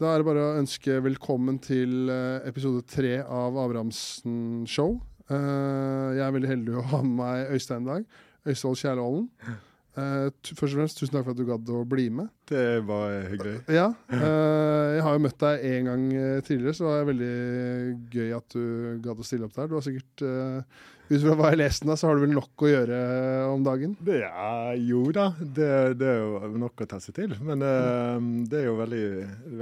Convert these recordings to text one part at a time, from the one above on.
Da er det bare å ønske velkommen til eh, episode tre av Abrahamsen Show. Eh, jeg er veldig heldig å ha med meg Øystein i dag. Øystein Kjærleholden. Uh, først og fremst, Tusen takk for at du gadd å bli med. Det var hyggelig. Ja, Jeg har jo møtt deg en gang tidligere, så det var veldig gøy at du gadd å stille opp der. Du har sikkert, Ut fra hva jeg leste, da, så har du vel nok å gjøre om dagen? Det er jo da, det, det, er jo nok å ta seg til. Men det er jo veldig,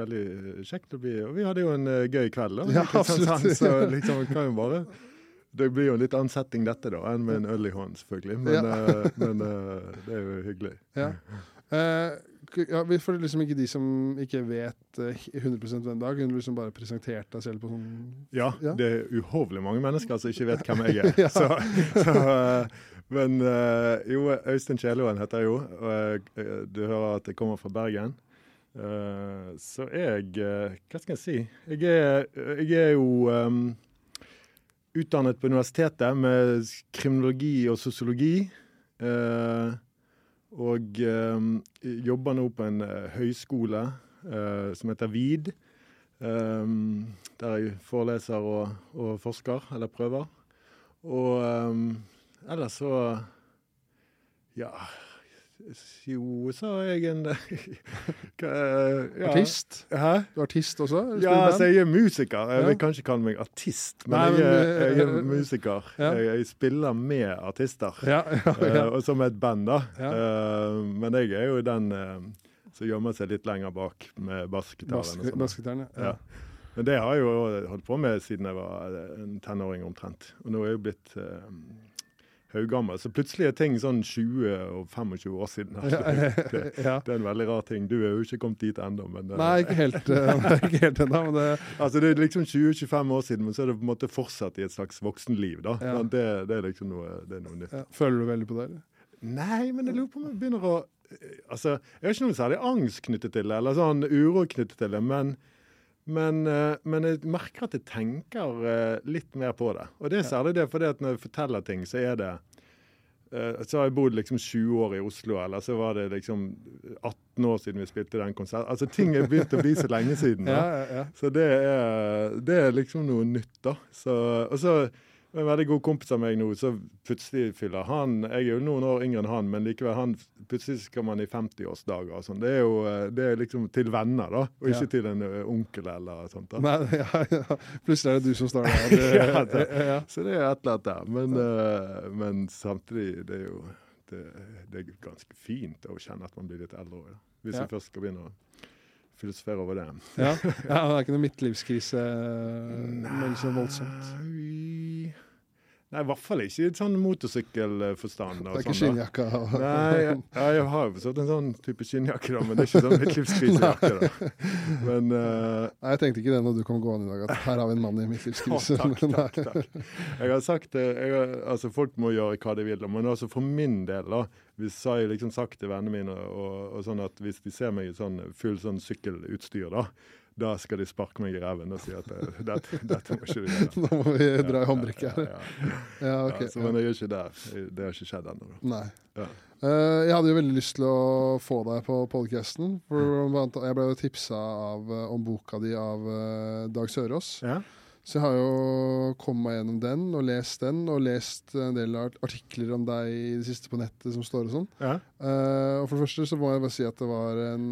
veldig kjekt å bli Og vi hadde jo en gøy kveld, da. Ja, absolutt. Så liksom, kan jo bare det blir jo litt annen setting dette da, enn med en øl i hånden, selvfølgelig. Men, ja. uh, men uh, det er jo hyggelig. Ja. Uh, ja, for liksom ikke de som ikke vet 100% hvem Dag, du liksom bare presentert deg selv på sånn ja, ja, det er uhorvelig mange mennesker som ikke vet hvem jeg er. ja. så, så, men jo, Øystein Kjæloen heter jeg jo. og Du hører at jeg kommer fra Bergen. så jeg Hva skal jeg si? Jeg er, jeg er jo um, utdannet på universitetet med kriminologi og sosiologi. Eh, og eh, jobber nå på en eh, høyskole eh, som heter VID. Der jeg foreleser og, og, forsker, eller prøver. Og ellers så Ja jo, sa jeg en ja. Artist? Hæ? Du er artist også? Ja, altså, jeg er musiker. Jeg vil kanskje kalle meg artist, men, Nei, men jeg, er, jeg, er, musiker. Ja. Jeg, jeg, spiller med artister. Ja, uh, og som et band, da. Uh, men jeg er jo den som gjemmer seg litt lenger bak med bassgitaren. Bassgitaren, ja. Men det har jeg jo holdt på med siden jeg var en tenåring omtrent. Og nå er jeg jo blitt haugammel. Så plutselig er ting sånn 20 og 25 år siden. Altså, det, ja. det, er en veldig rar ting. Du er jo ikke kommet dit ennå. Eh, Nei, ikke helt, uh, ikke helt ennå. Det... Altså, det er liksom 20-25 år siden, men så er det på en måte fortsatt i et slags voksenliv. da. Ja. Det, det, er liksom noe, det er noe nytt. Ja. Føler du veldig på det? eller? Nei, men jeg lurer på om jeg begynner å eh, Altså, jeg har ikke noe særlig angst knyttet til det, eller sånn uro knyttet til det. men men, men, jeg merker at jeg tenker litt mer på det. Og det er særlig det fordi at når jeg forteller ting, så er det Uh, så har jeg bodd liksom 20 år i Oslo, eller så var det liksom 18 år siden vi spilte den konserten. Altså Ting er begynt å bli så lenge siden. Ja, ja, ja. Så det er, det er, liksom noe nytt, da. Så, og så en veldig god kompis av meg nå, så plutselig fyller han Jeg er jo noen år yngre enn han, men likevel, han plutselig skal man i 50-årsdager og sånn. Det er jo eh, det er liksom til venner, da, og ikke ja. til en uh, onkel eller sånt. da. Nei, ja, ja. Plutselig er det du som står der. Det, ja, det, ja, Så det er et eller annet der. Men, uh, men samtidig, det er jo det, det, er ganske fint å kjenne at man blir litt eldre òg, hvis vi først skal begynne å filosofere over det. ja. ja, Det er ikke noe midtlivskrise men så voldsomt? Nei, i hvert fall ikke i sånn motorsykkelforstand. Det er ikke sånn, skinnjakke? Nei, jeg, jeg har jo forstått en sånn type skinnjakke, da, men det er ikke sånn midtlivskrisejakke. da. Men, uh, Nei, Jeg tenkte ikke det når du kom gående i dag, at her har vi en mann i midtlivskrise. Oh, takk, takk, takk. Jeg har sagt det, jeg, altså Folk må gjøre hva de vil, men også for min del, da, hvis jeg har liksom sagt til vennene mine og, og, sånn at hvis de ser meg i sånn full sånn sykkelutstyr, da, da skal de sparke meg i ræven og si at eh, dette, dette må ikke du gjøre. Nå må vi dra i håndbrekket her. Ja, ja, okay. så, men jeg er ikke der. Det har ikke skjedd ennå. Nei. Uh, jeg hadde jo veldig lyst til å få deg på podcasten. For jeg ble tipsa av, eh, om boka di av Dag Sørås. Ja. Så jeg har jo kommet meg gjennom den og lest den, og lest en del artikler om deg i det siste på nettet som står og sånn. Ja. Uh, og for det første så må jeg bare si at det var en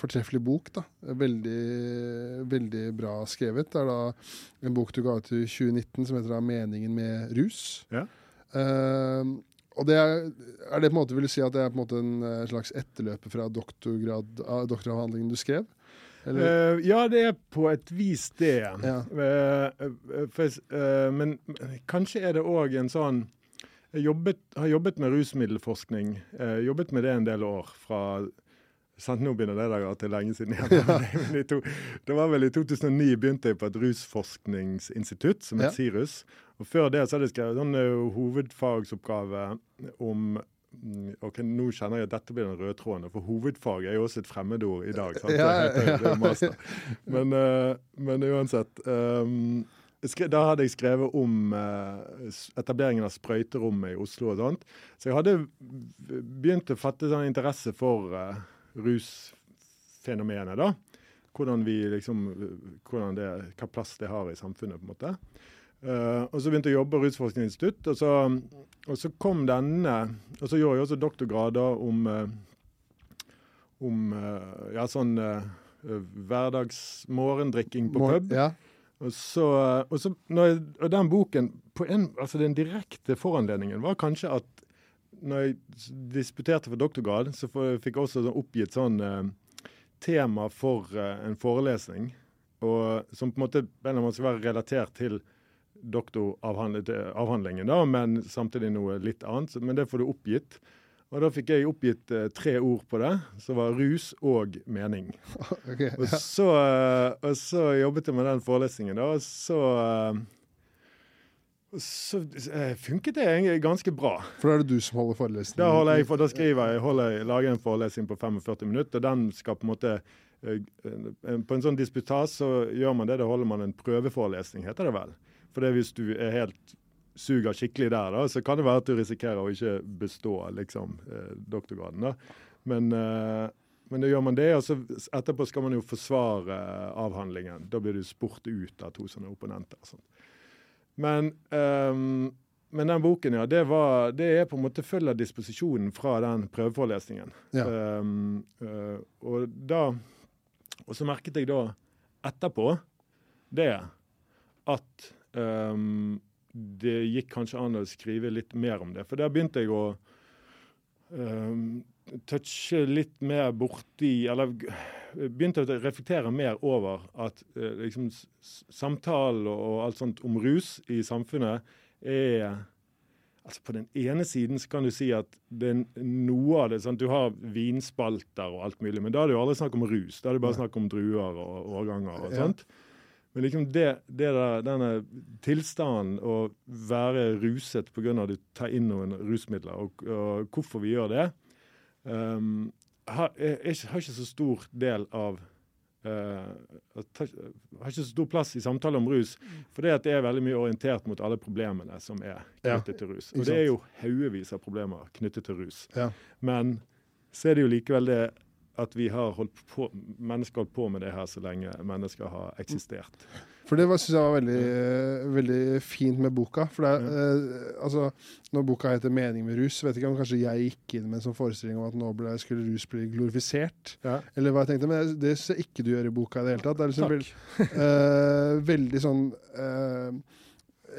fortreffelig bok. da. Veldig, veldig bra skrevet. Det er da en bok du ga ut i 2019 som heter da 'Meningen med rus'. Ja. Uh, og det er, er, det på en måte, vil du si at det er på en måte en slags etterløper fra doktoravhandlingen du skrev? Uh, ja, det er på et vis det. Ja. For, uh, men kanskje er det òg en sånn Jeg jobbet, har jobbet med rusmiddelforskning. jobbet med det en del år. fra sant, Nå begynner det der til lenge siden igjen. Ja. det var vel i 2009 begynte jeg på et rusforskningsinstitutt som het ja. SIRUS. Og Før det så hadde jeg skrevet en hovedfagsoppgave om ok, Nå kjenner jeg at dette blir den røde tråden, for hovedfag er jo også et fremmedord i dag. sant? Ja, ja, ja. Men, uh, men, uansett um, Da hadde jeg skrevet om uh, etableringen av sprøyterommet i Oslo og sånt. Så jeg hadde begynt å fatte sånn interesse for uh, rusfenomenet, da. hvordan vi liksom, hvordan det, hva plass det har i samfunnet. på en måte. Uh, og Så begynte jeg å jobbe på Rusforskningsinstitutt, og så, og så kom denne Og så gjorde jeg også doktorgrader om, uh, om uh, ja, sånn hverdags morgendrikking på pub. Ja. Og så, og så jeg, og den boken på en, altså Den direkte foranledningen var kanskje at når jeg disputerte for doktorgrad, så fikk jeg også sånn oppgitt sånn tema for en forelesning. Og, som på en måte på en måte skal være relatert til doktoravhandlingen, da, men samtidig noe litt annet. Men det får du oppgitt. Og da fikk jeg oppgitt eh, tre ord på det, som var rus og mening. Okay, ja. og, så, eh, og, så, jobbet jeg med den forelesningen, da, og så eh, så eh, funket det ganske bra. For da er det du som holder forelesningen? Da, holder jeg, for da skriver jeg, holder, lager en forelesning på 45 minutter. og Den skal på en måte På en sånn disputas så gjør man det. Da holder man en prøveforelesning, heter det vel. For det hvis du er helt suger skikkelig der, da, så kan det være at du risikerer å ikke bestå liksom, eh, doktorgraden. da. Men, eh, men da gjør man det, og så etterpå skal man jo forsvare avhandlingen. Da blir du spurt ut av to sånne opponenter. Sånn. Men, um, men, den boken, ja, det, var, det, er på en måte følger disposisjonen fra den prøveforelesningen. Ja. Um, uh, og da Og så merket jeg da etterpå det at Um, det gikk kanskje an å skrive litt mer om det. For der begynte jeg å um, touche litt mer borti Eller begynte å reflektere mer over at uh, liksom, samtalen og alt sånt om rus i samfunnet er altså På den ene siden så kan du si at det er noe av det sant? Du har vinspalter og alt mulig, men da er det jo aldri snakk om rus. Da er det bare snakk om druer og årganger og sånt. Ja. Men liksom det, det der, denne tilstanden å være ruset pga. at du tar inn noen rusmidler, og, og hvorfor vi gjør det, um, har, er, har, ikke så stor del av uh, Har ikke så stor plass i samtaler om rus. For det, det er veldig mye orientert mot alle problemene som er knyttet ja, til rus. Og det er jo haugevis av problemer knyttet til rus. Ja. Men så er det jo likevel det at vi har holdt på, mennesker holdt på med det her så lenge mennesker har eksistert. For det syns jeg var veldig, veldig, fint med boka. For det, eh, altså, Når boka heter 'Mening med rus', vet ikke om kanskje jeg gikk inn med en sånn forestilling om at nå ble, skulle rus bli glorifisert. Ja. Eller hva jeg tenkte, Men det syns jeg ikke du gjør i boka i det hele tatt. Det er liksom veld, eh, veldig sånn eh,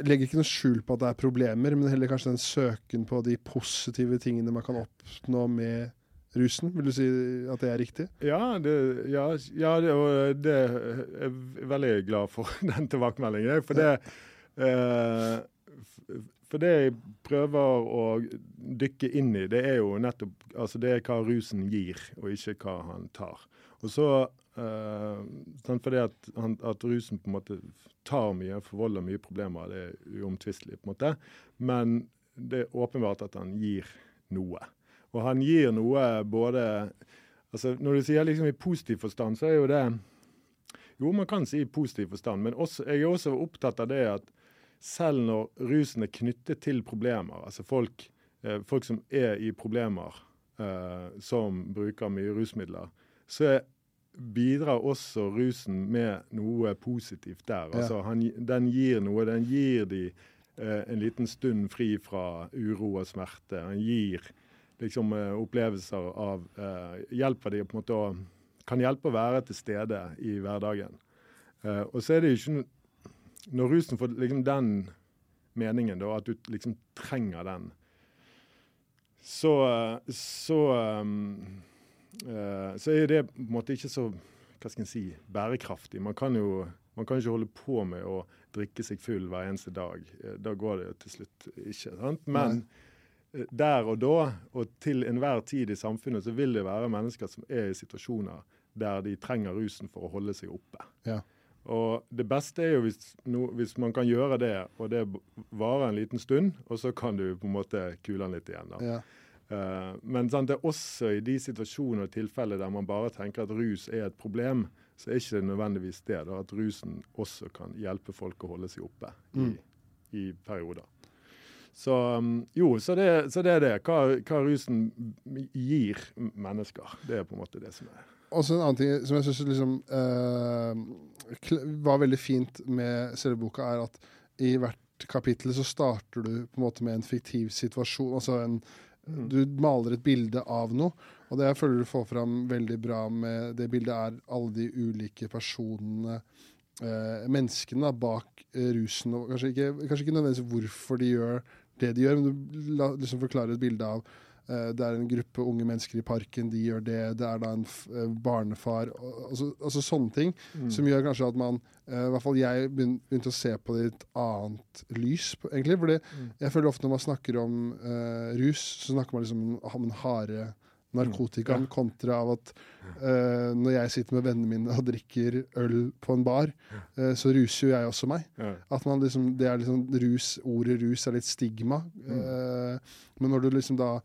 legger ikke noe skjul på at det er problemer, men heller kanskje den søken på de positive tingene man kan oppnå med rusen? Vil du si at det er riktig? Ja, det, ja, ja, det, og det er jeg veldig glad for den tilbakemeldingen. For det, eh, for det jeg prøver å dykke inn i, det er jo nettopp altså det er hva rusen gir, og ikke hva han tar. Og så eh, Fordi at, at, rusen på en måte tar mye, forvolder mye problemer, det er uomtvistelig, på en måte. Men det er åpenbart at han gir noe. Og han gir noe både altså Når du sier liksom i positiv forstand, så er jo det Jo, man kan si i positiv forstand, men også, jeg er også opptatt av det at selv når rusen er knyttet til problemer, altså folk, eh, folk som er i problemer, eh, som bruker mye rusmidler, så bidrar også rusen med noe positivt der. Altså, han, den gir noe. Den gir de eh, en liten stund fri fra uro og smerte. Han gir liksom, eh, opplevelser av uh, Hjelper de på en måte å Kan hjelpe å være til stede i hverdagen. Uh, og så er det ikke Når rusen får liksom den meningen, da, at du liksom trenger den, så, så så er det på en måte ikke så hva skal jeg si, bærekraftig. Man kan jo man kan ikke holde på med å drikke seg full hver eneste dag. Da går det jo til slutt ikke. sant? Men Nei der og da og til enhver tid i samfunnet så vil det være mennesker som er i situasjoner der de trenger rusen for å holde seg oppe. Ja. Og Det beste er jo hvis, no, hvis, man kan gjøre det, og det varer en liten stund, og så kan du på en måte kule den litt igjen. da. Ja. Uh, men sant, det er også i de situasjoner og tilfeller der man bare tenker at rus er et problem, så er ikke det nødvendigvis det. da, At rusen også kan hjelpe folk å holde seg oppe i, mm. i perioder. Så um, jo, så det, så det er det. Hva, hva, rusen gir mennesker. Det er på en måte det som er også en annen ting som jeg syns liksom, uh, var veldig fint med selve boka, er at i hvert kapittel så starter du på en måte med en fiktiv situasjon. altså en mm. Du maler et bilde av noe, og det jeg føler du får fram veldig bra med det bildet, er alle de ulike personene, eh, menneskene bak eh, rusen. og kanskje ikke, kanskje ikke nødvendigvis hvorfor de gjør det de gjør, men du la, liksom forklarer et bilde av uh, det er en gruppe unge mennesker i parken, de gjør det. Det er da en eh, barnefar. Altså, altså sånne ting mm. som gjør kanskje at man eh, I hvert fall jeg begynte å se på det i et annet lys, egentlig. fordi mm. jeg føler ofte når man snakker om uh, rus, så snakker man liksom om den harde narkotikaen, kontra av at uh, når jeg sitter med vennene mine og drikker øl på en bar, uh, så ruser jo jeg også meg. At man liksom, det er liksom rus, Ordet rus er litt stigma. Uh, men når du liksom da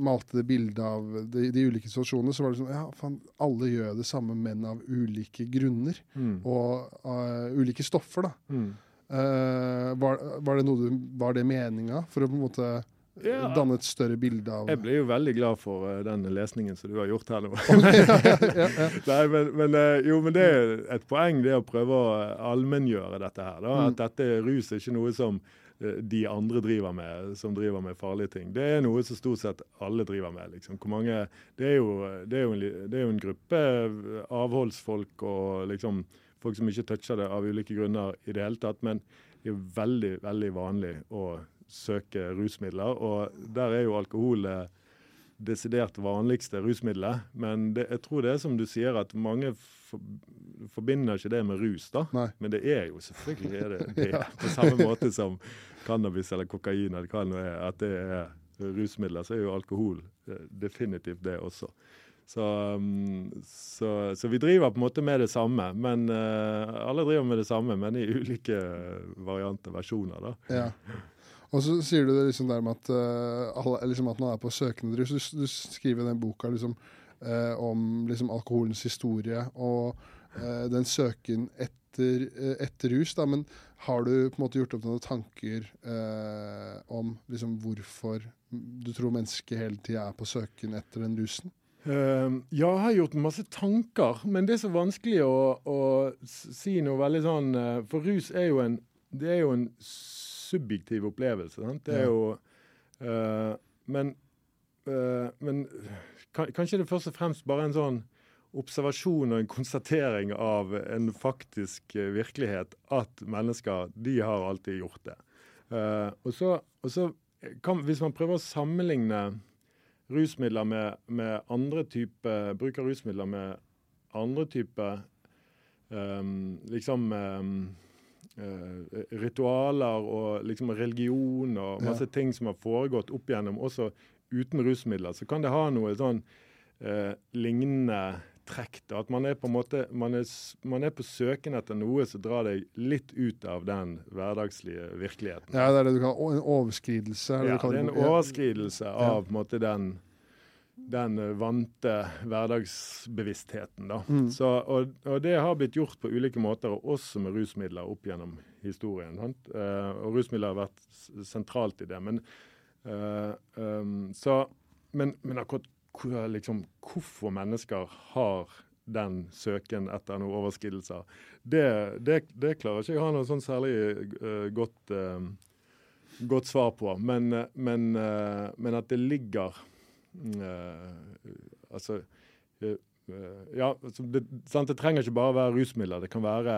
malte det bildet av de, de, ulike situasjonene, så var det sånn Ja, faen, alle gjør det samme, men av ulike grunner. Mm. Og ulike stoffer, da. Mm. Var, var, det noe du, var det meninga for å på en måte ja. danne et større bilde av Jeg ble jo veldig glad for uh, den lesningen som du har gjort her nå. Nei, men, men, uh, jo, men det er et poeng det å prøve å allmenngjøre dette her. Da. Mm. At dette rus er ikke noe som Eh, de andre driver med, som driver med farlige ting. Det er noe som stort sett alle driver med. Liksom. Mange, det, er jo, det, er en, det, er jo, en, gruppe avholdsfolk og liksom, folk som ikke toucher det av ulike grunner i det hele tatt. Men det er veldig, veldig vanlig å søke rusmidler, og der er jo alkohol det desidert vanligste rusmiddelet. Men det, jeg tror det er som du sier, at mange for, forbinder ikke det med rus, da. Nei. Men det er jo selvfølgelig er det, det ja. På samme måte som cannabis eller kokain eller hva det nå er, at det er rusmidler, så er jo alkohol eh, definitivt det også. Så, um, så, så, vi driver på en måte med det samme. men uh, Alle driver med det samme, men i ulike varianter, versjoner. da. Ja. Og så sier du det liksom der med at, uh, liksom at man er på søkende drus. Du, du, skriver den boka liksom, uh, om liksom, alkoholens historie og den søken etter etter, rus, da, men har du på en måte gjort opp noen tanker om liksom, hvorfor du tror mennesket hele tida er på søken etter den rusen? Uh, ja, jeg har gjort masse tanker, men det er så vanskelig å, å si noe veldig sånn uh, For rus er jo en, det er jo en subjektiv opplevelse. Sant? Det er jo uh, Men, men kan, kanskje det først og fremst bare en sånn observasjon og en konstatering av en faktisk eh, virkelighet at mennesker de har alltid gjort det. Uh, og så, og så kan, Hvis man prøver å sammenligne rusmidler med, med andre type, Bruk av rusmidler med andre typer um, liksom um, uh, ritualer og liksom religion og masse ja. ting som har foregått opp igjennom, også uten rusmidler, så kan det ha noe sånn uh, lignende trekk. Da. At man er, på en måte, man, er, man er på søken etter noe som drar deg litt ut av den hverdagslige virkeligheten. Ja, Det er det du kaller en overskridelse? Det ja, det er en overskridelse av ja. måte, den, den eh, vante hverdagsbevisstheten. Da. Mm. Så, og, og, det har blitt gjort på ulike måter, og også med rusmidler opp gjennom historien. Uh, og rusmidler har vært sentralt i det. Men, uh, um, så, men, men akkurat liksom, hvorfor mennesker har den søken etter noen overskridelser, det, det, det klarer ikke jeg ha noe sånn særlig uh, godt, uh, godt, svar på. Men, men, uh, men at det ligger Altså Eh, ja, altså, det, det, trenger ikke bare være rusmidler. Det kan være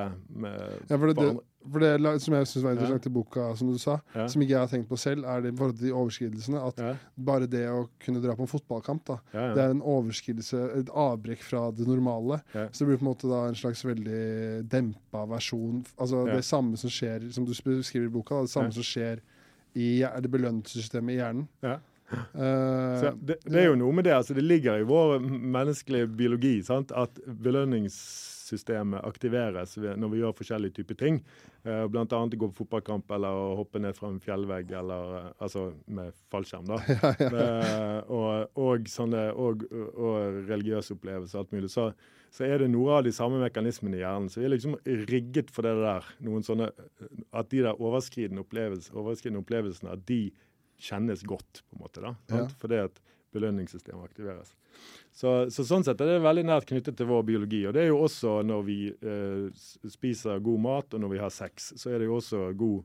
ja, for det, det, for det som jeg syns var interessant ja. i boka, som du sa, ja. som ikke jeg har tenkt på selv, er det i forhold til de overskridelsene. At ja. bare det å kunne dra på en fotballkamp, da, det er en overskridelse, et avbrekk fra det normale. Så det blir på en måte da en slags veldig dempa versjon. Altså det samme som skjer, som du beskriver i boka, da, det samme som skjer i det belønningssystemet i hjernen. Uh, det, det, er jo noe med det. altså Det ligger i vår menneskelige biologi sant? at belønningssystemet aktiveres når vi gjør forskjellige typer ting. Uh, Bl.a. gå på fotballkamp eller å hoppe ned fra en fjellvegg, eller, uh, altså med fallskjerm. da. ja, ja. Uh, og, og, sånne, og, og religiøse opplevelser alt mulig. Så, så, er det noe av de samme mekanismene i hjernen. Så vi er liksom rigget for det der. noen sånne, At de der overskridende, opplevelse, overskridende opplevelsene at de kjennes godt, på en måte. da. Ja. Fordi at belønningssystemet aktiveres. Så, så, sånn sett er det veldig nært knyttet til vår biologi. Og det er jo også når vi eh, spiser god mat og når vi har sex, så er det jo også god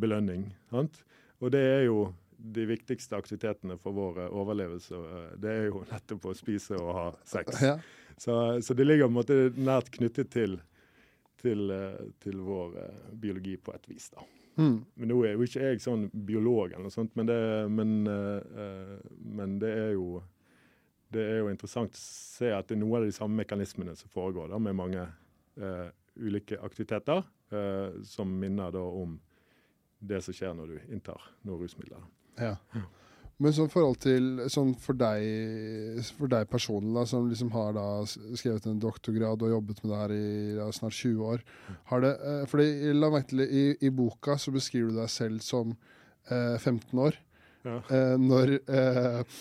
belønning. Sant? Og det er jo de viktigste aktivitetene for vår eh, overlevelse. Eh, det er jo nettopp å spise og ha sex. Ja. Så, så, det ligger på en måte nært knyttet til, til, eh, til vår biologi på et vis. da. Mm. Men Nå er jo ikke jeg sånn biolog, eller noe sånt, men det, men, uh, men det, er jo, det er jo interessant å se at det er noen av de samme mekanismene som foregår da, med mange uh, ulike aktiviteter uh, som minner da om det som skjer når du inntar noen rusmidler. Ja. Men sånn forhold til sånn for deg, for deg personlig, da, som liksom har da skrevet en doktorgrad og jobbet med det her i ja, snart 20 år har det, eh, fordi, la meg til, i, I boka så beskriver du deg selv som eh, 15 år. Ja. Eh, når eh,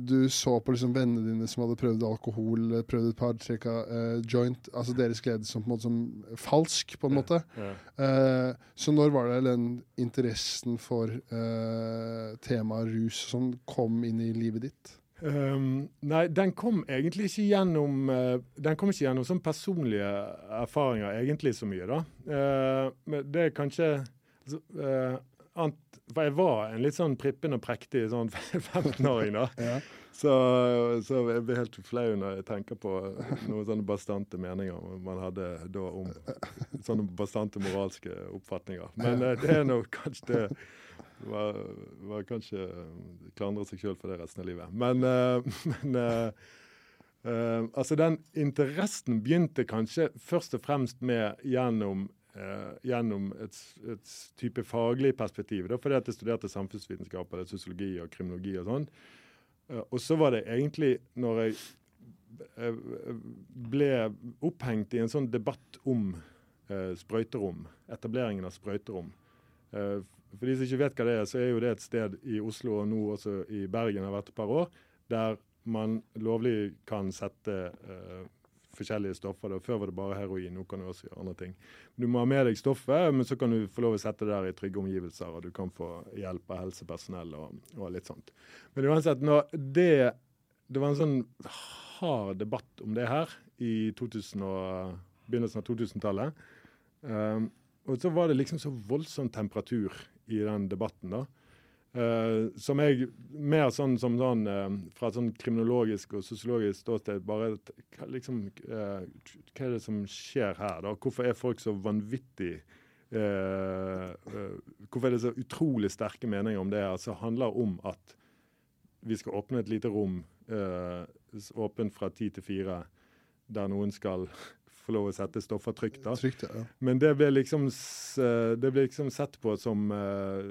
du så på liksom vennene dine som hadde prøvd alkohol, prøvd et par trekka eh, joint, altså deres glede som på en måte som falsk, på en måte. Ja. Eh, så når var det den interessen for eh, temaet rus som kom inn i livet ditt? Um, nei, den kom egentlig ikke gjennom uh, Den kom ikke gjennom sånn personlige erfaringer egentlig så mye, da. Uh, men det er kanskje altså, uh, for jeg var en litt sånn prippen og prektig sånn 15-åring da. ja. så, så, jeg blir helt flau når jeg tenker på noen sånne bastante meninger man hadde da om sånne bastante moralske oppfatninger. Men ja. Eh, det er nå kanskje det var, var kanskje klandre seg sjøl for det resten av livet. Men, uh, men uh, altså den interessen begynte kanskje først og fremst med gjennom eh, gjennom et, et, type faglig perspektiv. Da, fordi at jeg studerte samfunnsvitenskap eller sosiologi og kriminologi og sånn. Eh, og så var det egentlig når jeg eh, ble opphengt i en sånn debatt om eh, sprøyterom, etableringen av sprøyterom. Eh, for de som ikke vet hva det er, så er jo det et sted i Oslo og nå også i Bergen har vært et par år, der man lovlig kan sette eh, forskjellige stoffer. Da. Før var det bare heroin, nå kan du også gjøre andre ting. Du må ha med deg stoffet, men så kan du få lov å sette det der i trygge omgivelser, og du kan få hjelp av helsepersonell og, og litt sånt. Men uansett, når det, det var en sånn hard debatt om det her i 2000 og, begynnelsen av 2000-tallet. Um, og så var det liksom så voldsom temperatur i den debatten. da. Uh, som jeg mer sånn som sånn uh, fra sånn kriminologisk og sosiologisk ståsted bare liksom uh, Hva er det som skjer her, da? Hvorfor er folk så vanvittig Hvorfor er det så utrolig sterke meninger om det her som handler om at vi skal åpne et lite rom åpent fra ti til fire, der noen skal få lov å sette stoffer trygt. da. Trykt, ja. Men det ble liksom, det ble liksom sett på som uh,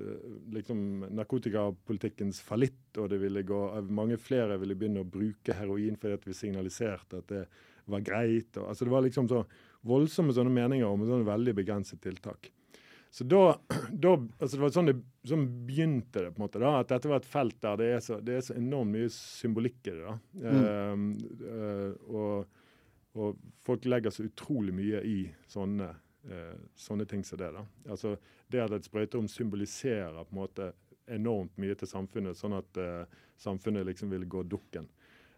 liksom narkotikapolitikkens fallitt, og det ville gå, mange flere ville begynne å bruke heroin fordi at vi signaliserte at det var greit. Og, altså Det var liksom så voldsomme sånne meninger om sånne veldig begrenset tiltak. Så da, da, altså Det var sånn det sånn begynte det, på en måte da, at dette var et felt der det er så, det er så enormt mye symbolikk i det. da. Mm. Uh, uh, og og folk legger så utrolig mye i sånne, eh, sånne ting som det. da. Altså Det at et sprøyterom symboliserer på en måte enormt mye til samfunnet, sånn at eh, samfunnet liksom vil gå dukken.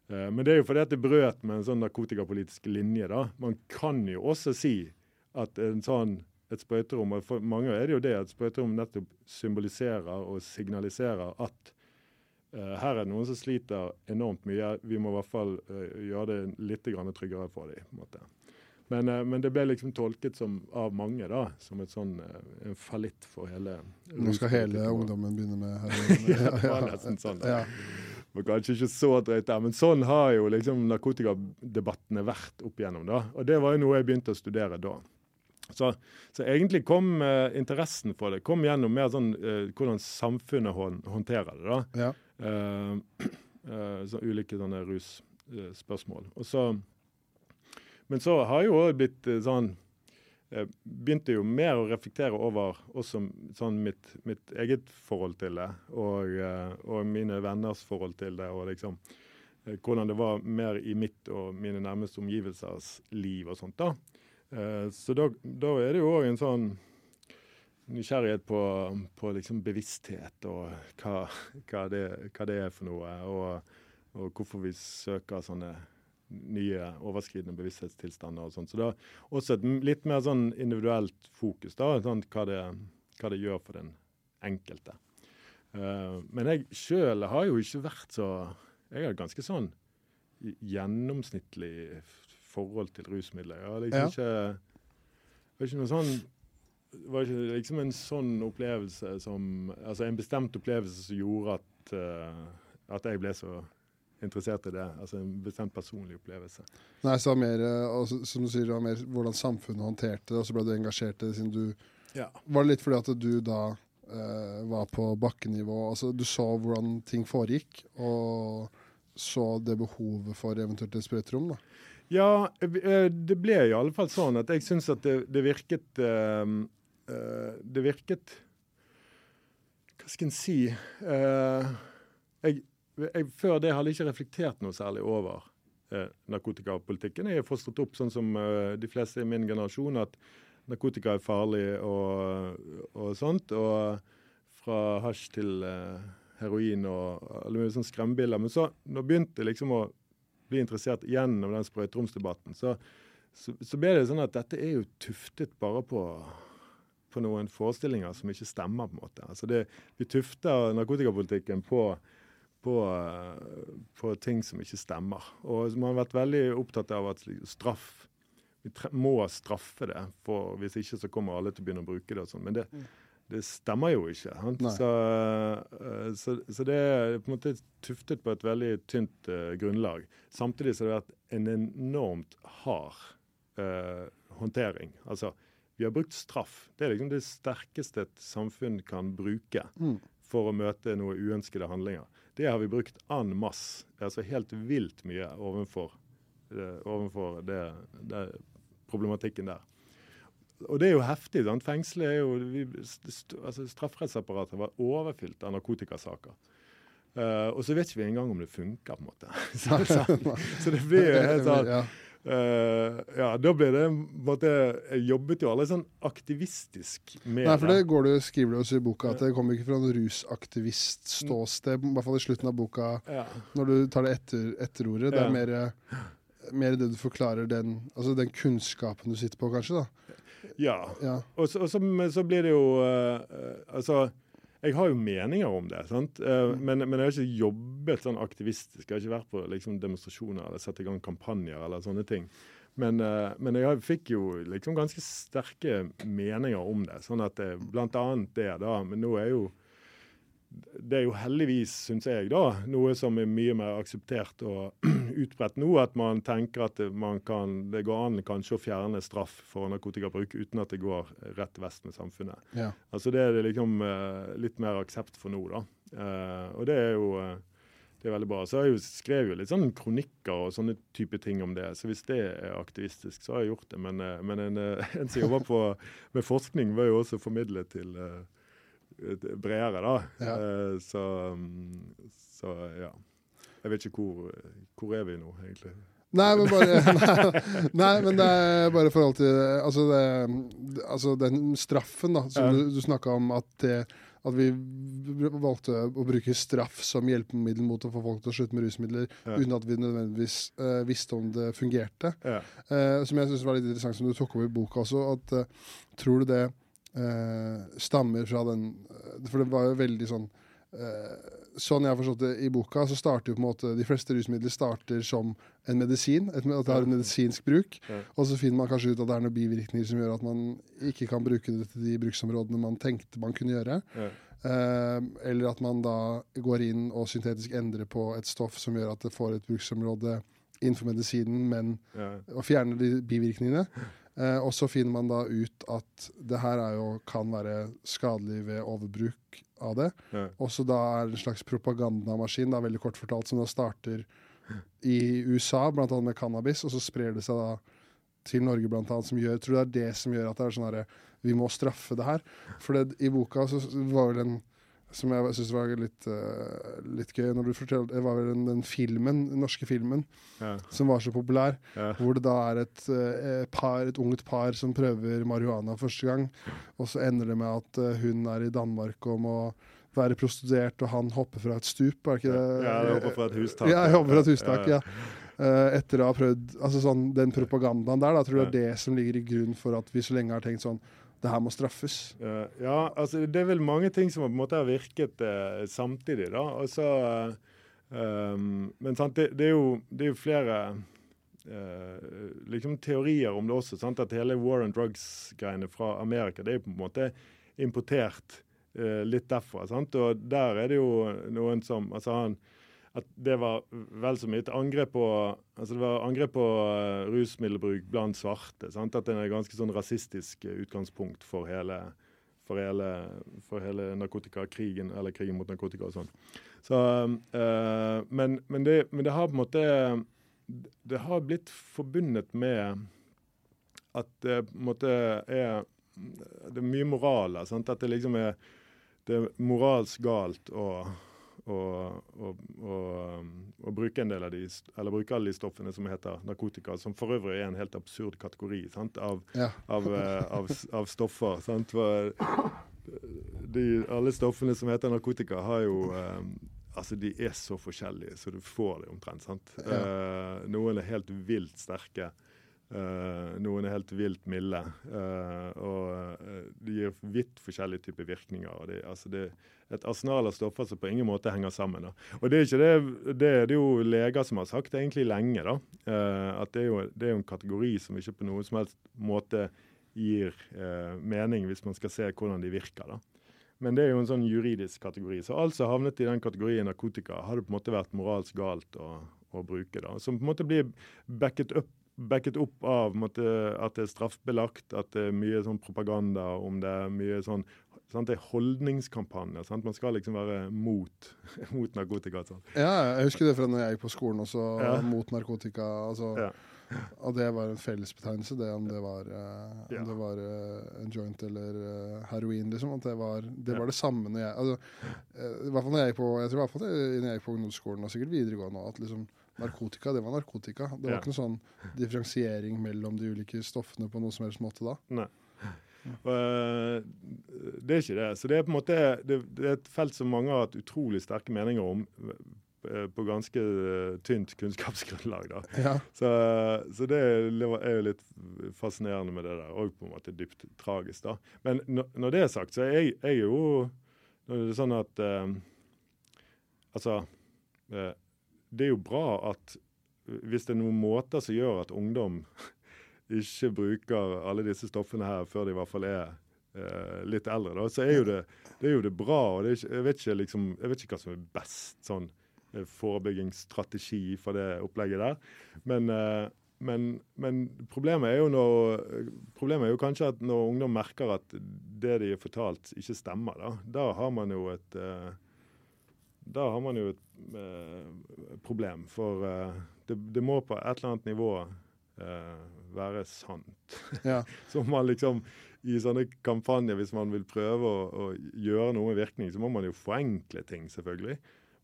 Eh, men det er jo fordi at det brøt med en sånn narkotikapolitisk linje. da. Man kan jo også si at en sånn, et sprøyterom, og for mange er det jo det, at sprøyterom nettopp symboliserer og signaliserer at her er det noen som sliter enormt mye. Vi må i hvert fall uh, gjøre det litt tryggere for dem. Men, uh, men, det ble liksom tolket som, av mange da, som et sånn, en fallitt for hele Nå skal hele ungdommen begynne med heroin? ja, det var nesten sånn. Det var kanskje ikke så drøyt der, men sånn har jo liksom narkotikadebattene vært opp igjennom. da. Og det var jo noe jeg begynte å studere da. Så, så, egentlig kom eh, interessen for det kom gjennom mer sånn eh, hvordan samfunnet håndterer det. da. Ja. Uh, så ulike sånne russpørsmål. Så, men så har jeg jo òg blitt sånn jeg begynte jo mer å reflektere over også sånn mitt, mitt eget forhold til det, og, og, mine venners forhold til det. og liksom Hvordan det var mer i mitt og mine nærmeste omgivelsers liv og sånt. da. Så da, da er det jo òg en sånn nysgjerrighet på, på liksom bevissthet og hva, hva, det, hva, det, er for noe. Og, og hvorfor vi søker sånne nye overskridende bevissthetstilstander og sånn. Så det er også et litt mer sånn individuelt fokus, da, sånn, hva, det, hva, det, gjør for den enkelte. Uh, men jeg sjøl har jo ikke vært så Jeg har ganske sånn gjennomsnittlig forhold til rusmidler. Jeg har liksom ja. ikke, ikke noe sånn var ikke liksom en sånn opplevelse som Altså en bestemt opplevelse som gjorde at, uh, at jeg ble så interessert i det. Altså en bestemt personlig opplevelse. Nei, så mer, altså, som du sier, det var mer hvordan samfunnet håndterte det, og så ble du engasjert i det siden du ja. Var det litt fordi at du da uh, var på bakkenivå? altså Du så hvordan ting foregikk, og så det behovet for eventuelt et sprøyterom? da? Ja, eh, det ble i alle fall sånn at jeg syns at det, det virket uh, Det virket Hva skal en si? jeg jeg, før det hadde jeg ikke reflektert noe særlig over eh, narkotikapolitikken. Jeg er fostret opp sånn som eh, de fleste i min generasjon, at narkotika er farlig og, og sånt. Og fra hasj til eh, heroin og alle mulige sånne skremmebilder. Men så når jeg begynte liksom å bli interessert gjennom den sprøyteromsdebatten, så, så, så, ble det sånn at dette er jo tuftet bare på på noen forestillinger som ikke stemmer. på en måte. Altså det, Vi tufter narkotikapolitikken på på, på, ting som ikke stemmer. Og man har vært veldig opptatt av at straff Vi må straffe det, for hvis ikke så kommer alle til å begynne å bruke det. og sånn. Men det, mm. det, stemmer jo ikke. Så, eh, så, så, det er på en måte tuftet på et veldig tynt uh, grunnlag. Samtidig så har det vært en enormt hard uh, håndtering. Altså, vi har brukt straff. Det er liksom det sterkeste et samfunn kan bruke mm. for å møte noen uønskede handlinger. Det har vi brukt en masse. Altså helt vilt mye overfor, uh, overfor det, det, problematikken der. Og det er jo heftig. sant? Fengselet er jo vi, altså Strafferettsapparatet var overfylt av narkotikasaker. Uh, og så vet ikke vi engang om det funker, på en måte. så, så, så det blir jo helt sånn Uh, ja, da ble det måtte, Jeg jobbet jo aldri sånn aktivistisk med Nei, for det går du, skriver du også i boka, at det kommer ikke fra en rusaktivist-ståsted. I hvert fall i slutten av boka, ja. når du tar det etter, etterordet. Det er mer, mer, det du forklarer den, altså den kunnskapen du sitter på, kanskje? da. Ja. ja. Og, så, og så, så, blir det jo uh, Altså jeg har jo meninger om det, sant? Uh, men, men, jeg har ikke jobbet sånn aktivistisk. Jeg har ikke vært på liksom, demonstrasjoner eller satt i gang kampanjer eller sånne ting. Men, uh, men jeg fikk jo liksom ganske sterke meninger om det. Sånn at det, blant annet det, da. Men nå er jo det er jo heldigvis, syns jeg, da, noe som er mye mer akseptert og utbredt nå. At man tenker at man kan, det går an kanskje å fjerne straff for narkotikabruk uten at det går rett vest med samfunnet. Ja. Altså Det er det liksom uh, litt mer aksept for nå, da. Uh, og det er jo uh, det er veldig bra. Så har jeg jo skrevet jo litt sånn kronikker og sånne type ting om det. Så hvis det er aktivistisk, så har jeg gjort det. Men, men en, en, som jobber på, med forskning, var jo også formidlet til bredere, da. Ja. Uh, så, så, ja. Jeg vet ikke hvor, hvor er vi nå, egentlig. Nei, men bare nei, nei, men det er bare forhold til altså, det, altså den straffen da, som ja. du, du snakka om, at, det, at, vi valgte å bruke straff som hjelpemiddel mot å få folk til å slutte med rusmidler, ja. uten at vi nødvendigvis uh, visste om det fungerte. Ja. Uh, som jeg syns var litt interessant, som du tok opp i boka også. at uh, Tror du det eh, stammer fra den eh, For det var jo veldig sånn eh, Sånn jeg har forstått det i boka, så starter jo på en måte de fleste rusmidler starter som en medisin. At det har en medisinsk bruk. Og så finner man kanskje ut at det er noen bivirkninger som gjør at man ikke kan bruke det til de bruksområdene man tenkte man kunne gjøre. Eh, eller at man da går inn og syntetisk endrer på et stoff som gjør at det får et bruksområde innenfor medisinen, men ja. og fjerner de bivirkningene. Eh, og så finner man da ut at det her jo, kan være skadelig ved overbruk av det. Ja. Også da er det en slags propagandamaskin, da, veldig kort fortalt, som da starter i USA, annet med cannabis, og så sprer det seg da til Norge, blant annet, som gjør, tror det er det som gjør at det er sånn herre Vi må straffe det her. For det, i boka så var vel en som jeg syns var litt, uh, litt, gøy. når du fortalte, Det var vel den, den filmen, den norske filmen ja. som var så populær. Ja. Hvor det da er et, uh, par, et ungt par som prøver marihuana første gang. Og så ender det med at uh, hun er i Danmark og må være prostituert, og han hopper fra et stup, er ikke det? Ja, jeg hopper fra et hustak. Ja, jeg hopper fra et hustak, ja. Etter å ha prøvd altså sånn, Den propagandaen der, da, tror du det er det som ligger i grunn for at vi så lenge har tenkt sånn det her må straffes? Uh, ja, altså det er vel mange ting som på en måte har virket uh, samtidig, da. Og så um, Men sant, det, det, er jo, det, er jo, flere liksom teorier om det også. Sant? At hele war and drugs-greiene fra Amerika det er på en måte importert litt derfra. Sant? Og der er det jo noen som altså han at det var vel så mye et angrep på altså angrep på uh, rusmiddelbruk blant svarte. Sant? At det er et ganske sånn rasistisk utgangspunkt for hele, for hele, for hele narkotikakrigen, eller krigen mot narkotika og sånn. Så, uh, men, men, det, men, det, har på en måte Det har blitt forbundet med at det på en måte er Det er mye moral der. At det liksom er det er moralsk galt å å bruke en del av de, eller bruke alle de stoffene som heter narkotika, som for øvrig er en helt absurd kategori sant, av, ja. av, uh, av, av, stoffer. Sant? For, de, alle stoffene som heter narkotika, har jo um, Altså, De er så forskjellige, så du får det omtrent. sant? Ja. Noen er helt vilt sterke. Uh, noen er helt vilt milde. Uh, og uh, de gir vidt forskjellige typer virkninger. det, altså det Et arsenal av stoffer som på ingen måte henger sammen. Da. Og Det er det, det er det jo leger som har sagt egentlig lenge. da, At det er, jo, det er jo en kategori som ikke på noen som helst måte gir mening, hvis man skal se hvordan de virker. da. Men det er jo en sånn juridisk kategori. Så alt som havnet i den kategorien narkotika, har det på en måte vært moralsk galt å, å bruke. da, Som på en måte blir backet up backet opp av måtte, at det er straffbelagt, at det er mye sånn propaganda om det. er mye sånn, sant? Det er holdningskampanjer. Man skal liksom være mot, mot narkotika. Sant? Ja, jeg husker det fra når jeg gikk på skolen også, ja. mot narkotika. altså... Ja. Og det var en fellesbetegnelse, det om det var, ja. om det var uh, en joint eller uh, heroin. liksom, at Det var det, var det samme når jeg altså, i hvert fall når jeg gikk på jeg tror i hvert fall når jeg gikk på ungdomsskolen og sikkert videregående at liksom narkotika, det var narkotika. Det var ja. ikke noe sånn differensiering mellom de ulike stoffene på noen som helst måte da. Nei. Uh, det er ikke det. Så det er på en måte det, det, er et felt som mange har hatt utrolig sterke meninger om uh, på ganske uh, tynt kunnskapsgrunnlag. da. Ja. Så, så, det er jo litt fascinerende med det der, og på en måte dypt tragisk. da. Men når det er sagt, så er jeg, jeg er jo Når det er sånn at Altså det er jo bra at hvis det er noen måter som gjør at ungdom ikke bruker alle disse stoffene her før de i hvert fall er eh, litt eldre, da, så er jo det, det, er jo det bra. og det ikke, jeg, vet ikke, liksom, jeg, vet ikke, hva som er best sånn eh, forebyggingsstrategi for det opplegget der. Men, eh, men, men problemet, er når, problemet, er jo kanskje at når ungdom merker at det de er fortalt, ikke stemmer, da, da har man jo et eh, da har man jo et problem. For eh, det, det, må på et eller annet nivå eh, være sant. Ja. så man liksom i sånne kampanjer, hvis man vil prøve å, å, gjøre noe med virkning, så må man jo forenkle ting, selvfølgelig.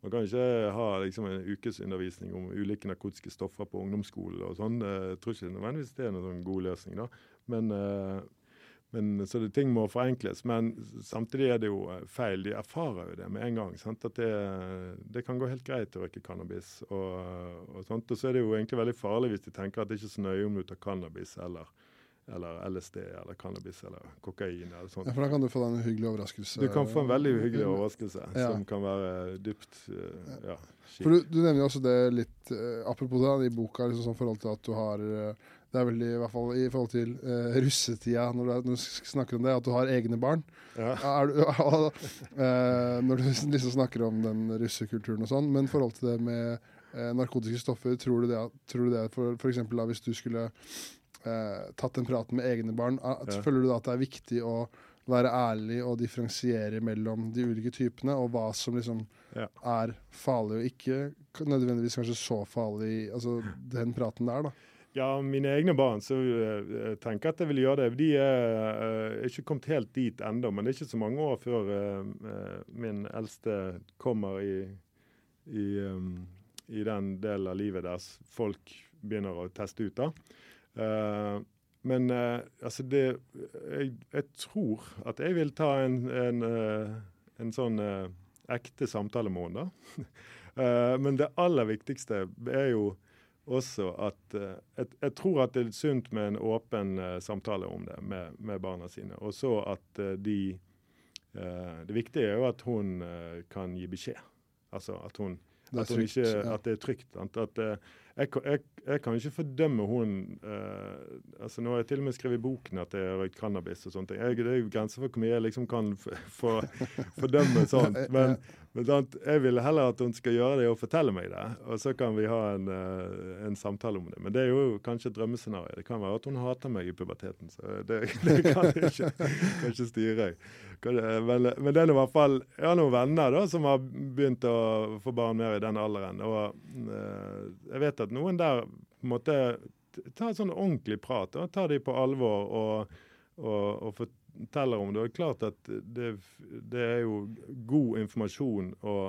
Man kan ikke ha liksom, en ukesundervisning om ulike narkotiske stoffer på ungdomsskolen og sånn. Jeg tror ikke nødvendigvis det er noen god løsning, da. Men, eh, men, så det, ting må forenkles. Men samtidig er det jo eh, feil. De erfarer jo det med en gang. Sant? At det, det, kan gå helt greit å røyke cannabis. Og, og, sånt. og så er det jo egentlig veldig farlig hvis de tenker at det ikke er så nøye om du tar cannabis eller, eller LSD eller cannabis eller kokain. eller sånt. Ja, For da kan du få en uhyggelig overraskelse? Du kan få en veldig uhyggelig overraskelse ja. som kan være dypt uh, ja, For du, du, nevner jo også det litt uh, apropos det, i boka, liksom sånn forhold til at du har det er veldig, i hvert fall i forhold til uh, russetida, når du, når du, snakker om det, at du har egne barn. Ja. Du, uh, når du liksom snakker om den russekulturen og sånn. Men i forhold til det med uh, narkotiske stoffer, tror du det, tror du det for, for eksempel, da, hvis du skulle tatt en prat med egne barn, ja. føler du da at det er viktig å være ærlig og differensiere mellom de ulike typene, og hva som liksom ja. er farlig og ikke nødvendigvis kanskje så farlig, altså den praten der, da? Ja, mine egne barn så uh, tenker at jeg vil gjøre det. De er uh, ikke kommet helt dit ennå, men det er ikke så mange år før min eldste kommer i, i, i, den delen av livet der folk begynner å teste ut. da. men altså det jeg, jeg, tror at jeg vil ta en, en, en sånn ekte samtale med henne. uh, men det aller viktigste er jo også at jeg, jeg, tror at det er sunt med en åpen uh, samtale om det med, med barna sine. Og så at de Det viktige er jo at hun kan gi beskjed. Altså at hun, at, hun ikke, at det er trygt. At, at jeg, jeg, jeg, kan ikke fordømme hun uh, altså Nå har jeg til og med skrevet i boken at jeg har røykt cannabis og sånne ting. Jeg, det er jo grenser for hvor mye jeg liksom kan fordømme sånt. Men, men sant, jeg vil heller at hun skal gjøre det og fortelle meg det. Og så kan vi ha en, uh, en samtale om det. Men det er jo kanskje et drømmescenario. Det kan være at hun hater meg i puberteten. Så det, det kan jeg ikke, kan ikke styre. Men, men det er i hvert fall Jeg har noen venner da, som har begynt å få barn mer i den alderen. Og uh, jeg vet at noen der på en måte tar sånn ordentlig prat. og Tar de på alvor og, og, og forteller om det. Og det er klart at det, det er jo god informasjon og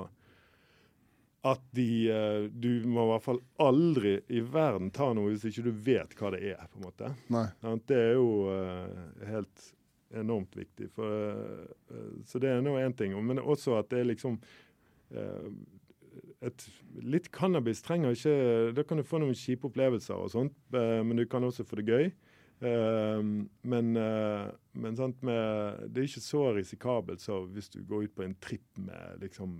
at de eh, Du må i hvert fall aldri i verden ta noe hvis ikke du vet hva det er. på en måte. Nei. Det er jo uh, helt enormt viktig. For, uh, så det er nå én ting. Men også at det er liksom uh, et, Litt cannabis trenger ikke Da kan du få noen kjipe opplevelser og sånt, eh, men du kan også få det gøy. Men, men sant, med, det er ikke så risikabelt så hvis du går ut på en tripp med liksom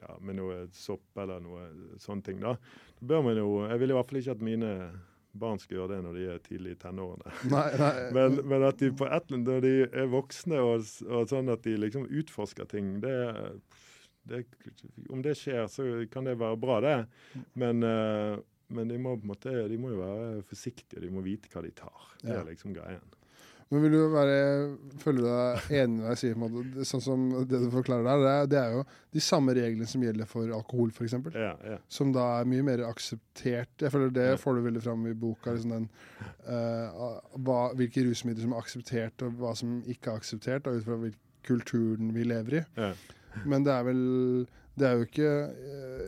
ja, med noe sopp eller noe sånne ting. Da Da bør man jo Jeg vil i hvert fall ikke at mine barn skal gjøre det når de er tidlig i tenårene. Nei, nei. men, men, at de på et, når de er voksne og, og sånn at de liksom utforsker ting, det det, om det skjer, så kan det være bra, det. Men, uh, men de, må, måte, de må jo være forsiktige, de må vite hva de tar. Det er liksom greien. Men vil du være, føle deg enig med deg sier, sånn som det du forklarer der, det er, det er jo de samme reglene som gjelder for alkohol, f.eks. Ja, ja. Som da er mye mer akseptert. Jeg føler Det får du veldig fram i boka. Liksom den, uh, hva, hvilke rusmidler som er akseptert, og hva som ikke er akseptert, ut fra kulturen vi lever i. Ja. Men det er vel Det er jo ikke øh,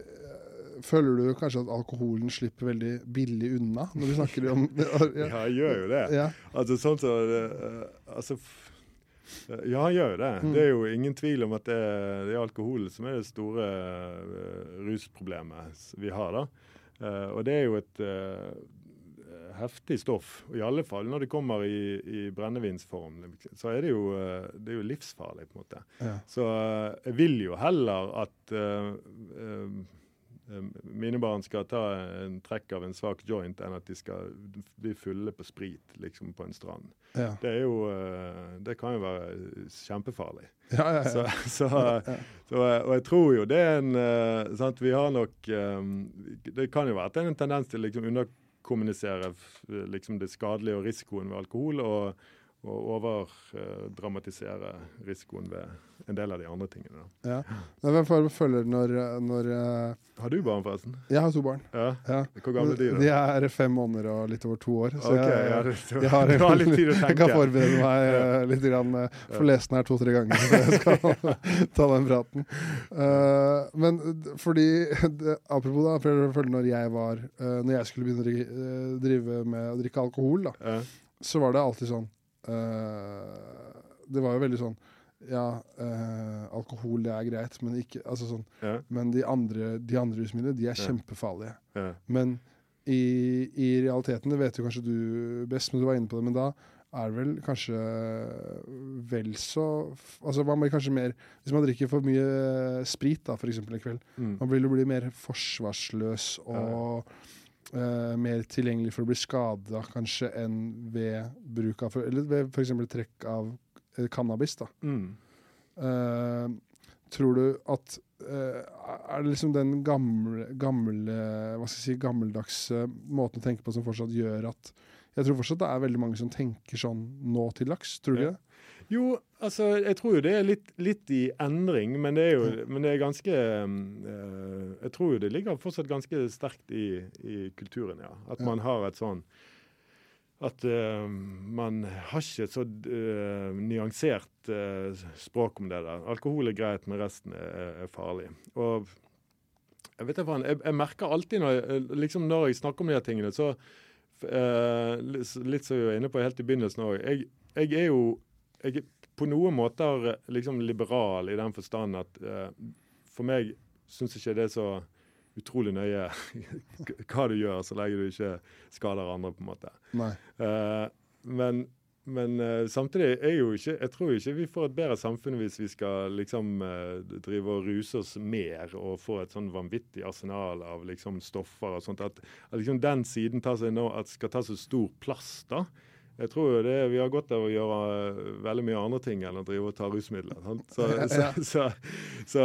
Føler du kanskje at alkoholen slipper veldig billig unna når du snakker om Ja, ja jeg gjør jo det. Ja. Altså sånn så uh, altså, ja, han gjør jo det. Mm. Det er jo ingen tvil om at det, det er alkohol som er det store rusproblemet vi har. da. Og det er jo et heftig stoff. I alle fall når det kommer i, i brennevinsform. Så er det, jo, eh, det er jo livsfarlig, på en måte. Ja. Så eh, jeg vil jo heller at uh, uh, mine barn skal ta en trekk av en svak joint, enn at de skal bli fulle på sprit liksom på en strand. Ja. Det er jo Det kan jo være kjempefarlig. Ja, ja, så, så, så, og jeg tror jo det er en sant, Vi har nok um, Det kan jo være at det er en tendens til liksom underkommunisere liksom det skadelige og risikoen ved alkohol, og, og overdramatisere risikoen ved en del av de andre tingene. Da. Ja. Hvem får følger når, når uh... Har du barn, forresten? Jeg har to barn. Ja. ja. Hvor gamle er de? da? De er fem måneder og litt over to år. Så okay, jeg, jeg, jeg, har, jeg, har litt tid å tenke. Jeg kan forberede meg uh, litt. Grann, for lese den her to-tre ganger så jeg skal ta den praten. Uh, men fordi det, Apropos da, for når jeg var Når jeg skulle begynne å drive med å drikke alkohol, da, så var det alltid sånn Det var jo veldig sånn ja, eh, alkohol det er greit, men, ikke, altså sånn, ja. men de andre, de andre rusmidlene de er ja. kjempefarlige. Ja. Men i, i, realiteten, det vet jo kanskje du best, men du var inne på det, men da er det vel kanskje vel så Altså man blir kanskje mer Hvis man drikker for mye sprit da, eksempel, en kveld, mm. man vil jo bli mer forsvarsløs og Uh, mer tilgjengelig for å bli skada kanskje enn ved bruk av Eller ved f.eks. trekk av Eh, cannabis. da. Mm. Uh, tror du at Er det liksom den gamle, gamle hva skal jeg si, gammeldagse måten å tenke på som fortsatt gjør at Jeg tror fortsatt det er veldig mange som tenker sånn nå til dags. Tror du ja. det? Jo, altså jeg tror jo det er litt, litt i endring, men det er jo ja. men det er ganske uh, Jeg tror jo det ligger fortsatt ganske sterkt i, i kulturen, ja. At ja. man har et sånn at uh, man har ikke et så uh, nyansert uh, språk om det der. Alkohol er greit, men resten er, er farlig. Og jeg vet ikke, jeg, jeg merker alltid når jeg, liksom når jeg snakker om de her tingene, så Litt som vi var inne på helt i begynnelsen òg. Jeg, jeg, er jo jeg er på noen måter liksom liberal i den forstand at for meg syns ikke det er så utrolig nøye hva du gjør, så lenge du ikke skader andre, på en måte. Uh, men men uh, samtidig er jo ikke Jeg tror ikke vi får et bedre samfunn hvis vi skal liksom uh, drive og ruse oss mer og få et sånn vanvittig arsenal av liksom stoffer og sånt. At, at liksom den siden nå, skal ta så stor plass, da. Jeg tror jo det, vi har godt av å gjøre uh, veldig mye andre ting enn å drive og ta rusmidler. Så, så, så, så,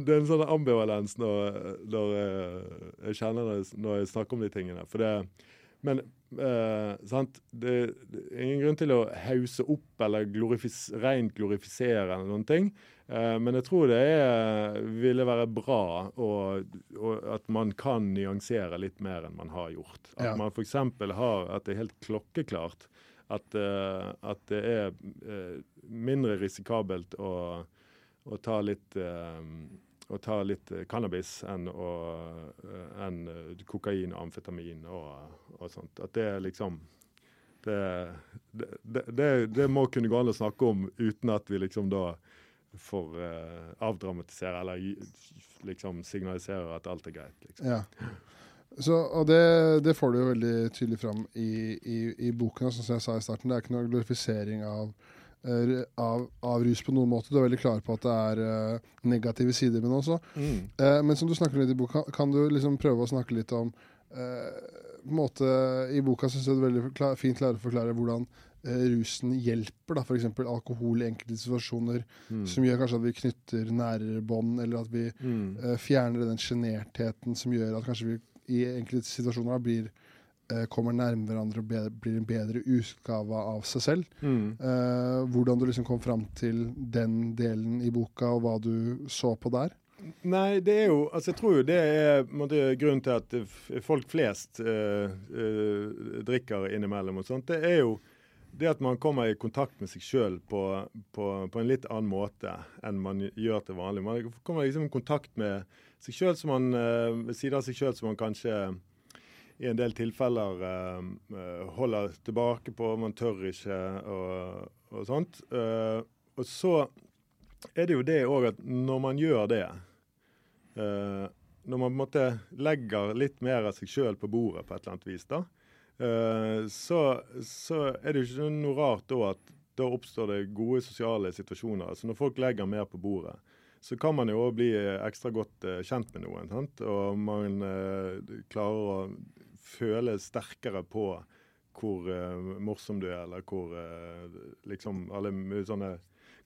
det er en sånn ambivalens når, når jeg kjenner det når jeg snakker om de tingene. For det, men Uh, det, det, er ingen grunn til å hause opp eller glorifis, rent glorifisere eller noen ting. Uh, men jeg tror det er, ville være bra og, og at man kan nyansere litt mer enn man har gjort. At ja. man f.eks. har at det er helt klokkeklart at, uh, at det er mindre risikabelt å, å ta litt å ta litt eh, cannabis enn, å, eh, enn eh, kokain og amfetamin og, og, sånt. At det er liksom det, det, det, det, må kunne gå an å snakke om uten at vi liksom da får uh, avdramatisere eller liksom signalisere at alt er greit. Liksom. Ja. Så, og det, det, får du jo veldig tydelig fram i, i, i boken. Som jeg sa i starten, det er ikke noe glorifisering av Eh, av, av, rus på noen måte. Du er veldig klar på at det er uh, negative sider med det også. Mm. Uh, men som du snakker litt i boka, kan du liksom prøve å snakke litt om uh, måte, I boka syns jeg du veldig klar, fint klarer å forklare hvordan rusen hjelper. da, F.eks. alkohol i enkelte situasjoner, mm. som gjør kanskje at vi knytter nærere bånd, eller at vi mm. fjerner den sjenertheten som gjør at kanskje vi i enkelte situasjoner blir uh, kommer nærmere hverandre og bedre, blir en bedre utgave av seg selv. Mm. Uh, hvordan du liksom kom fram til den delen i boka, og hva du så på der? Nei, det er jo Altså, jeg tror jo det er måtte, grunnen til at folk flest uh, uh, drikker innimellom og sånt. Det er jo det at man kommer i kontakt med seg sjøl på, på, på, en litt annen måte enn man gjør til vanlig. Man kommer liksom i kontakt med seg sjøl man uh, sider av seg sjøl som man kanskje i en del tilfeller uh, holder tilbake på, man tør ikke og, og sånt. Og så er det jo det òg at når man gjør det Når man på en måte legger litt mer av seg sjøl på bordet på et eller annet vis, da, så, så, er det jo ikke noe rart da at da oppstår det gode sosiale situasjoner. Altså Når folk legger mer på bordet, så kan man jo òg bli ekstra godt kjent med noen. Sant? Og man klarer å føle sterkere på hvor uh, morsom du er, eller hvor uh, liksom alle sånne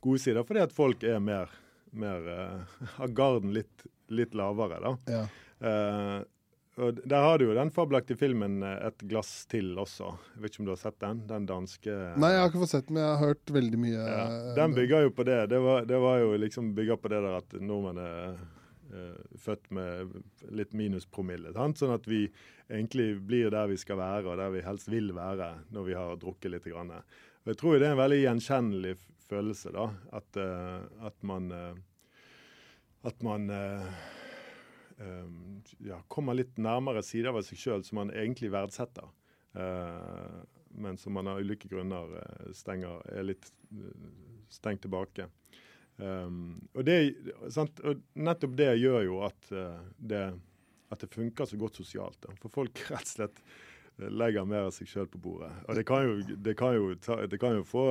gode sider. Fordi at folk er mer, mer uh, Har garden litt, litt lavere, da. Ja. Og Der har du jo den fabelaktige filmen 'Et glass til' også. Jeg vet ikke om du har sett den? Den danske Nei, jeg har ikke fått sett den, men jeg har hørt veldig mye. Ja, den bygger jo på det. Det var, det var jo liksom bygger på det der at nordmenn er uh, født med litt minuspromille. Sånn at vi egentlig blir der vi skal være, og der vi helst vil være når vi har drukket litt. Grann. Og jeg tror det er en veldig gjenkjennelig følelse, da. At, uh, at man uh, At man ja, kommer litt nærmere sider av seg sjøl som man egentlig verdsetter. men som man av ulike grunner stenger, er litt stengt tilbake. Og, det, sant? og, nettopp det gjør jo at, det, at det funker så godt sosialt. Da. For folk rett og slett eh, legger mer av seg sjøl på bordet. Og det kan jo, det kan jo, ta, det kan jo få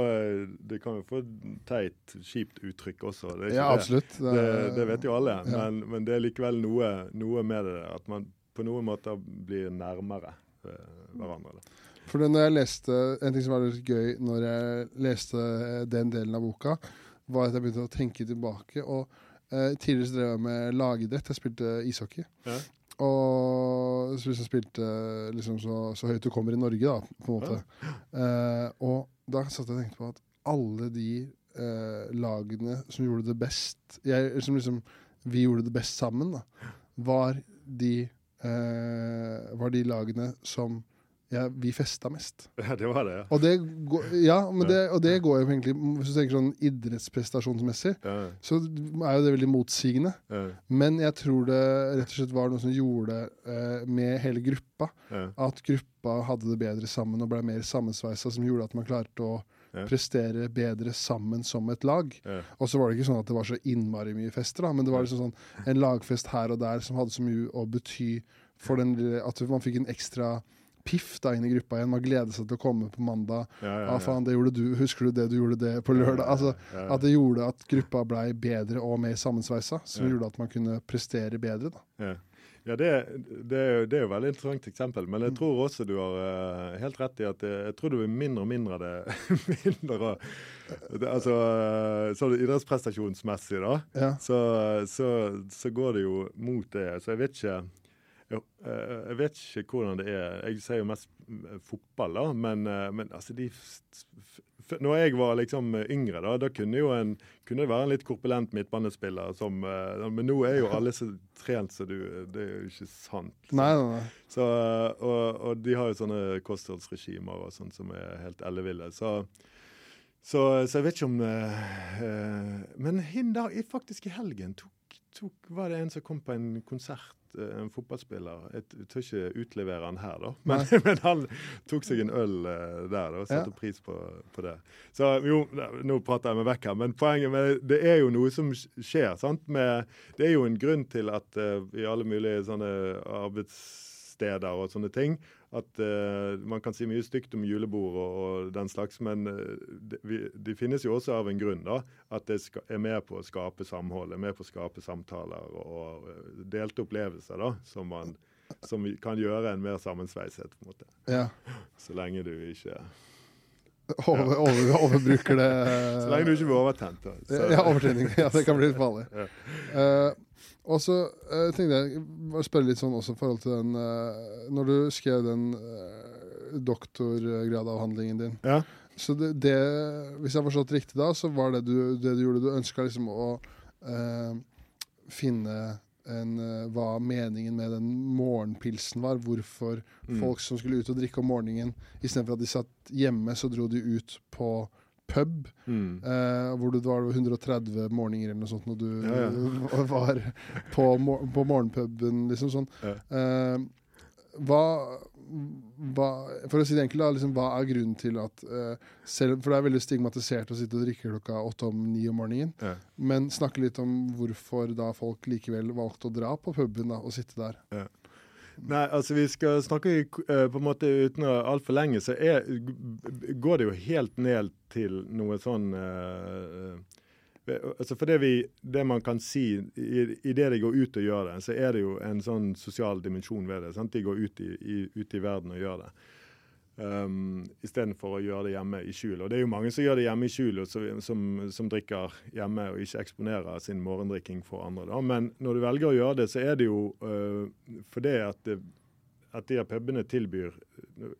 det kan jo få teit, kjipt uttrykk også. ja, absolutt. Det, det, vet jo alle. Ja. Men, men, det er likevel noe, noe, med det at man på noen måter blir nærmere uh, hverandre. Da. For når jeg leste, En ting som var litt gøy når jeg leste den delen av boka, var at jeg begynte å tenke tilbake. Og eh, Tidligere drev jeg med lagidrett. Jeg spilte ishockey. Ja. Og så jeg spilte liksom så, så, høyt du kommer i Norge, da, på en måte. Eh, og da satt jeg og tenkte på at alle de eh, lagene som gjorde det best jeg, som liksom, Vi gjorde det best sammen, da, var de, eh, var de lagene som ja, vi festa mest. Ja, det var det, ja. Og det, går, ja, det, og det går jo egentlig Hvis du tenker sånn idrettsprestasjonsmessig, ja. så er jo det veldig motsigende. Ja. Men jeg tror det rett og slett var noe som gjorde det eh, med hele gruppa. At gruppa hadde det bedre sammen og ble mer sammensveisa, som gjorde at man klarte å prestere bedre sammen som et lag. Og så var det ikke sånn at det var så innmari mye fester, da, men det var liksom sånn en lagfest her og der som hadde så mye å bety for den, at man fikk en ekstra piff da inn i gruppa igjen. Man gleder seg til å komme på mandag. Ja, ja, ja. Ah, faen, det gjorde du. Husker du det du gjorde det på lørdag? Altså, At det gjorde at gruppa blei bedre og mer sammensveisa. Som gjorde at man kunne prestere bedre. da. Ja, det, det, det, er jo veldig interessant eksempel. Men jeg mm. tror også du har uh, helt rett i at jeg, jeg tror det blir mindre og mindre det. mindre, det altså, sånn idrettsprestasjonsmessig, da, ja. så, så, så, går det jo mot det. Så jeg vet ikke jo, eh, jeg vet ikke hvordan det er. Jeg sier jo mest eh, fotball, da. Men, eh, men altså, de Når jeg var liksom yngre, da, da kunne, jo en, kunne det være en litt korpulent midtbanespiller som Men nå er jo alle så trent så du Det er jo ikke sant. Så. Nei, nei, nei. Så, og, og, de har jo sånne kostholdsregimer og sånt som er helt elleville. Så, så, så, jeg vet ikke om uh, Men hin da, faktisk i helgen tok, tok, var det en som kom på en konsert Eh, en fotballspiller Jeg tør ikke utlevere han her, da. Men, men han tok seg en øl uh, der og satte ja. pris på, på, det. Så jo, nå prater jeg meg vekk her, men poenget med det er jo noe som skjer. sant? Med, det er jo en grunn til at uh, i alle mulige sånne arbeidssteder og sånne ting at uh, Man kan si mye stygt om julebord og, og den slags, men de, vi, de, finnes jo også av en grunn. da, At det skal, er med på å skape samhold, er med på å skape samtaler og, og uh, delte opplevelser da, som, man, som kan gjøre en mer sammensveiset. på en måte. Ja. Så lenge du ikke over, over, overbruker det Så lenge du ikke blir overtent. Da. Ja, overtenning. Ja, det kan bli litt farlig. Ja. Uh, og så uh, tenkte jeg å spørre litt sånn også i forhold til den uh, Når du skrev den uh, doktorgradavhandlingen din ja. Så det, det, Hvis jeg har forstått riktig da, så var det du, det du gjorde Du ønska liksom å finne en, hva meningen med den morgenpilsen var. Hvorfor mm. folk som skulle ut og drikke om morgenen, istedenfor at de satt hjemme, så dro de ut på pub, mm. eh, hvor det var 130 morgener eller noe sånt når du ja, ja. var på, på, morgenpuben, liksom sånn. Ja. Eh, hva, hva, For å si det enkelt, da, liksom, hva er grunnen til at eh, selv, For det er veldig stigmatisert å sitte og drikke klokka åtte om ni om morgenen. Men snakke litt om hvorfor da folk likevel valgte å dra på puben da, og sitte der. Ja. Nei, altså vi skal snakke uh, på en måte uten å altfor lenge, så er, går det jo helt ned til noe sånn uh, altså For det, vi, det man kan si i, i, det de går ut og gjør det, så er det jo en sånn sosial dimensjon ved det. Sant? De går ut i, i, ut i verden og gjør det um, istedenfor å gjøre det hjemme i skjul. Og Det er jo mange som gjør det hjemme i skjul, og som, som, drikker hjemme og ikke eksponerer sin morgendrikking for andre. Da. Men når du velger å gjøre det, så er det jo uh, fordi at, det, at de av pubene tilbyr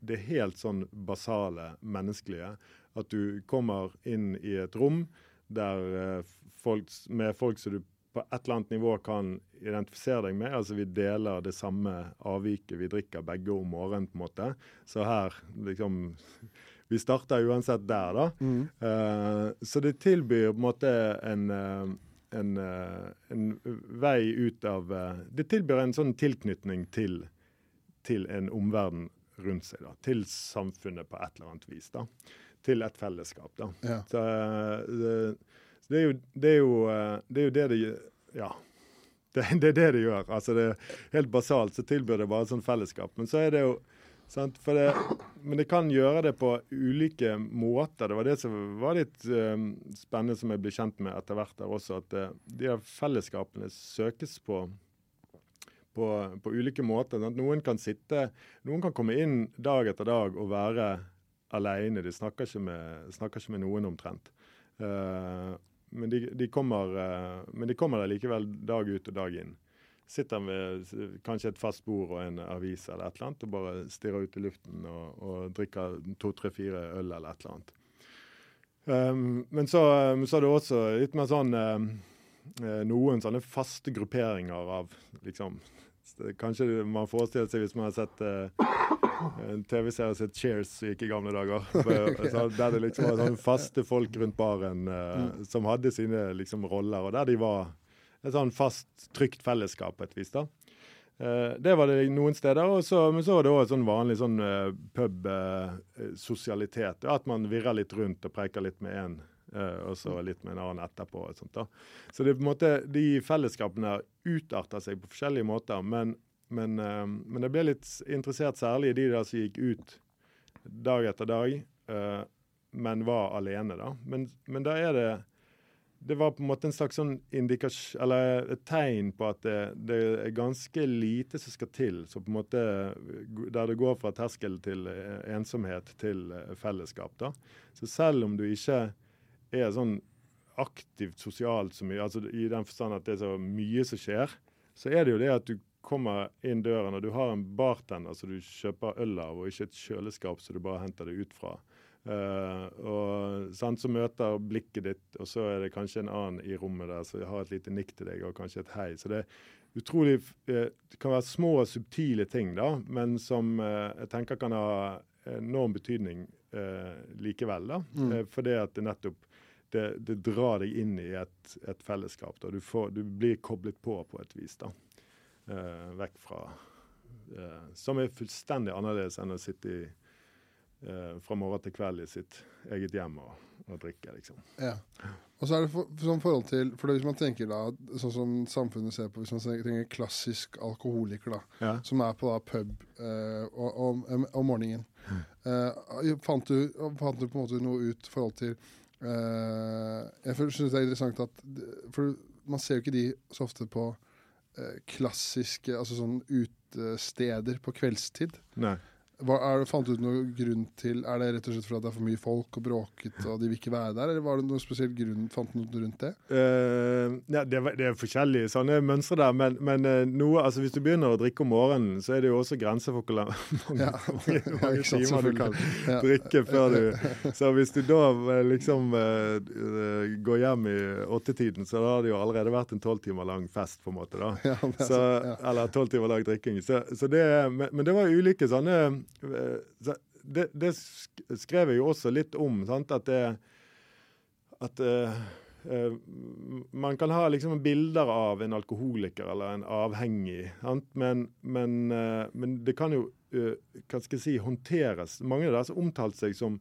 det helt sånn basale menneskelige. At du kommer inn i et rom der, uh, folk, med folk som du på et eller annet nivå kan identifisere deg med. Altså Vi deler det samme avviket vi drikker begge om morgenen. på en måte. Så her liksom Vi starter uansett der, da. Mm. Uh, så det tilbyr på en måte en, uh, en, uh, en vei ut av Det tilbyr en sånn tilknytning til, til en omverden rundt seg. da, Til samfunnet på et eller annet vis. da, Til et fellesskap. da. Ja. Så det, er, jo, det er jo det, er jo det, det Ja. Det, det, er det de gjør. Altså det, helt basalt så tilbyr det bare sånn fellesskap. Men så er det jo sant, det, Men det kan gjøre det på ulike måter. Det var det som var litt um, spennende som jeg ble kjent med etter hvert der også, at uh, de fellesskapene søkes på på, på, ulike måter. Sant? noen kan sitte, noen kan komme inn dag etter dag og være alene. De snakker ikke med, snakker ikke med noen omtrent. Men de, de kommer, uh, men de kommer likevel dag ut og dag inn. Sitter ved kanskje et fast bord og en avis eller et eller annet og bare stirrer ut i luften og, og drikker to, tre, fire øl eller et eller annet. Um, men så, så, er det også litt mer sånn uh, noen sånne faste grupperinger av liksom Kanskje man forestiller seg hvis man har sett uh, en TV-serie som het Cheers gikk i gamle dager. så, der det liksom var sånn faste folk rundt baren uh, som hadde sine liksom roller, og der de var et sånn fast, trygt fellesskap på et vis. da. Uh, det var det noen steder. Også, men så var det òg sånn vanlig sånn uh, pub-sosialitet. Uh, at man virrer litt rundt og preker litt med én, og så litt med en annen etterpå. og sånt da. Så det, på en måte, de fellesskapene utarter seg på forskjellige måter. Men, men, men jeg ble litt interessert særlig i de der som gikk ut dag etter dag, men var alene. da. Men, men da er det det var på en måte en slags sånn indikasjon, eller et tegn på at det, det, er ganske lite som skal til. Så på en måte, Der det går fra terskel til eh, ensomhet til eh, fellesskap. da. Så selv om du ikke er sånn aktivt sosialt så mye, altså i den forstand at det er så mye som skjer, så er det jo det at du kommer inn døren og du har en bartender som du kjøper øl av, og ikke et kjøleskap som du bare henter det ut fra. Uh, og sant, Så møter blikket ditt, og så er det kanskje en annen i rommet der som har et lite nikk til deg og kanskje et hei. Så det er utrolig uh, Det kan være små, og subtile ting, da, men som uh, jeg tenker kan ha enorm betydning likevel. da, mm. Fordi at det nettopp det, det, drar deg inn i et, et fellesskap. da, du, får, du, blir koblet på på et vis. da, Vekk fra Som er fullstendig annerledes enn å sitte i eh, fra morgen til kveld i sitt eget hjem og, og drikke, liksom. Ja. Og så er det for, sånn forhold til For hvis man tenker da, sånn som samfunnet ser på, hvis man tenker klassisk alkoholiker, da, ja. som er på da pub eh, om, morgenen, eh, fant, du, fant, du, på en måte noe ut i forhold til eh, Jeg syns det er interessant at For man ser jo ikke de så ofte på eh, klassiske altså sånn utesteder på kveldstid. Nei. Hva, er, fant du ut noen grunn til Er det rett og slett fordi det er for mye folk og bråket og de vil ikke være der, eller var det noen spesiell grunn, fant du noe rundt det? Uh, ja, det, det, er forskjellige sånne mønstre der, men, men uh, noe, altså hvis du begynner å drikke om morgenen, så er det jo også grenser for hvor mange, ja. mange, mange timer du kan ja. drikke før du Så hvis du da uh, liksom går hjem i åttetiden, så har det jo allerede vært en tolv timer lang fest, på en måte. da. Så, eller tolv timer lang drikking. Så, så det, men, men det var ulike sånne Eh, det, det, skrev jeg jo også litt om. Sant? At, det, at uh, man kan ha liksom bilder av en alkoholiker eller en avhengig, men, men, uh, men, det kan jo uh, hva skal jeg si, håndteres. Mange av dere omtalte seg som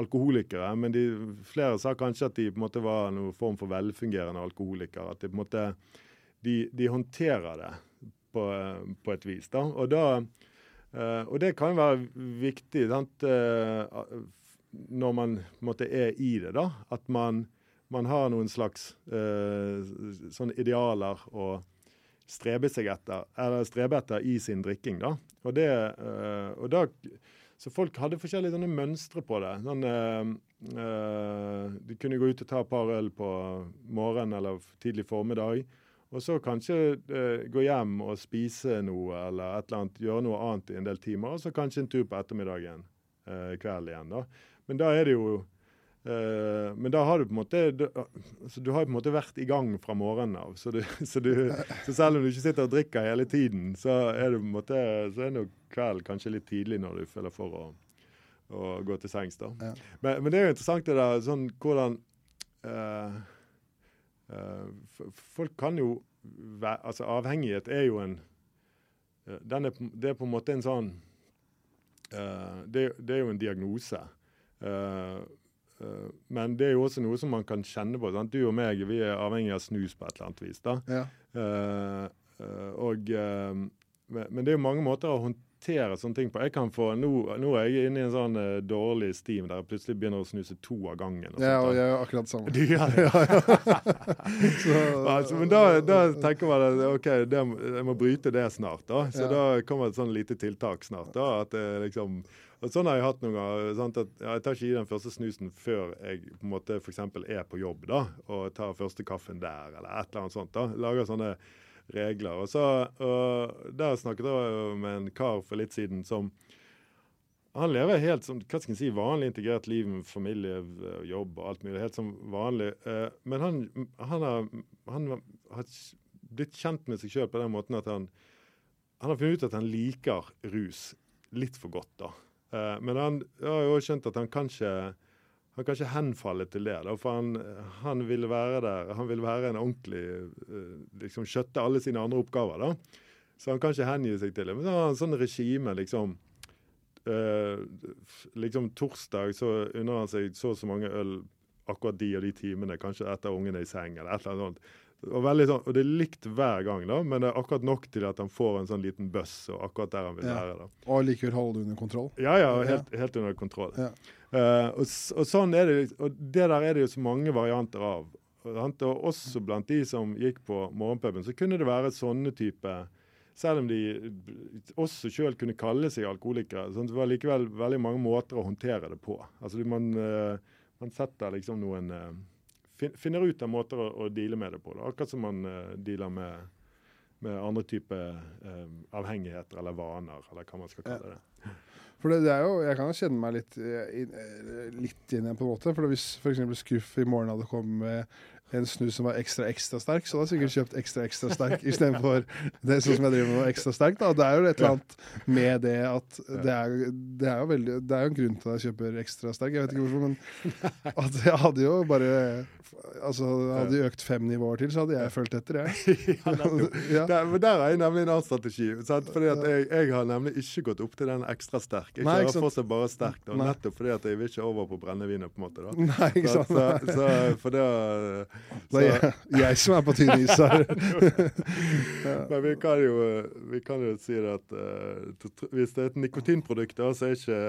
alkoholikere, men de, flere sa kanskje at de på en måte var noen form for velfungerende alkoholikere. At de på en måte de, de håndterer det på, på, et vis. da. Og da og det kan være viktig sant, uh, når man måtte, er i det. da, At man, man har noen slags sånne idealer å strebe seg etter, eller strebe etter i sin drikking. da. Og det, og da så folk hadde forskjellige sånne mønstre på det. Sånn, de kunne gå ut og ta et par øl på morgenen eller tidlig formiddag. Og så kanskje eh, gå hjem og spise noe eller eller annet, gjøre noe annet i en del timer. Og så kanskje en tur på ettermiddagen eh, kveld igjen. da. Men da er det jo eh, Men da har du på en måte du, altså, du har på en måte vært i gang fra morgenen av. Så, du, så, du, så, selv om du ikke sitter og drikker hele tiden, så er det på en måte, så er nok kveld kanskje litt tidlig når du føler for å, å gå til sengs. da. Ja. Men, men, det er jo interessant det der, sånn hvordan Uh, folk kan jo altså Avhengighet er jo en uh, er, Det er på en måte en sånn uh, det, det, er jo en diagnose. men det er jo også noe som man kan kjenne på. Sant? Du og meg vi er avhengig av snus på et eller annet vis. Ja. og, men det er jo mange måter å håndtere håndtere sånne ting på. Jeg kan få, Nå, nå er jeg inne i en sånn uh, dårlig steam der jeg plutselig begynner å snuse to av gangen. Og ja, og jeg gjør akkurat samme. Du gjør det? altså, men da, da, tenker man at OK, det, jeg må bryte det snart. da. Så ja. da kommer et sånn lite tiltak snart. da, at det liksom... Og Sånn har jeg hatt noen ganger. Sant, at ja, Jeg tar ikke i den første snusen før jeg på en måte f.eks. er på jobb da, og tar første kaffen der, eller et eller annet sånt. da. Lager sånne regler. Og så, og Der snakket jeg med en kar for litt siden som han lever helt som hva skal jeg si, vanlig integrert liv med familie, jobb og alt mulig. Helt som vanlig. Eh, men han, han, har, han har, blitt kjent med seg sjøl på den måten at han, han har funnet ut at han liker rus litt for godt. da. Eh, men han har jo skjønt at han kanskje han kan ikke henfalle til det. Da, for han, han, vil være der. Han vil være en ordentlig eh, liksom Skjøtte alle sine andre oppgaver. da. så han kan ikke hengi seg til det. Men så har han sånn regime, liksom. Eh, liksom torsdag så unner han seg så og så mange øl akkurat de og de timene, kanskje etter ungene i seng eller et eller annet sånt. Og, sånn, og, Det er likt hver gang, da, men det er akkurat nok til at han får en sånn liten bøss. og akkurat der han vil være. da. Og likevel holde det under kontroll? Ja, ja, helt, helt under kontroll. Ja. Uh, og, og, sånn er det, og det der er det jo så mange varianter av. Og også blant de som gikk på morgenpuben, så kunne det være sånne type Selv om de også sjøl kunne kalle seg alkoholikere. så det var likevel veldig mange måter å håndtere det på. Altså man, uh, man setter liksom noen uh, finner ut av måter å, å, deale med det på. Da. Akkurat som man dealer med, med andre typer eh, avhengigheter eller vaner, eller hva man skal kalle det. For det, det, er jo, Jeg kan jo kjenne meg litt, inn, litt inn igjen, på en måte. For Hvis f.eks. Skuff i morgen hadde kommet med en snus som var ekstra ekstra sterk, så du jeg sikkert kjøpt ekstra ekstra sterk istedenfor det sånn som jeg driver med ekstra sterk. Da. Det er jo et eller annet med det at det er, det er, jo veldig Det er jo en grunn til at jeg kjøper ekstra sterk, jeg vet ikke hvorfor, men at jeg hadde jo bare Altså, Hadde de økt fem nivåer til, så hadde jeg fulgt etter, jeg. ja, der, men der er jeg nemlig en annen strategi. Sant? Fordi at jeg, jeg, har nemlig ikke gått opp til den ekstra sterk. Jeg klarer fortsatt bare sterk, da, nettopp fordi at jeg vil ikke over på brennevinet. på en måte da. Nei, ikke sant? Så, så, så for det, det er jeg, jeg, som er på tynn is her. Men vi kan, jo, vi kan jo si det at uh, hvis det er et nikotinprodukt, da, så er ikke,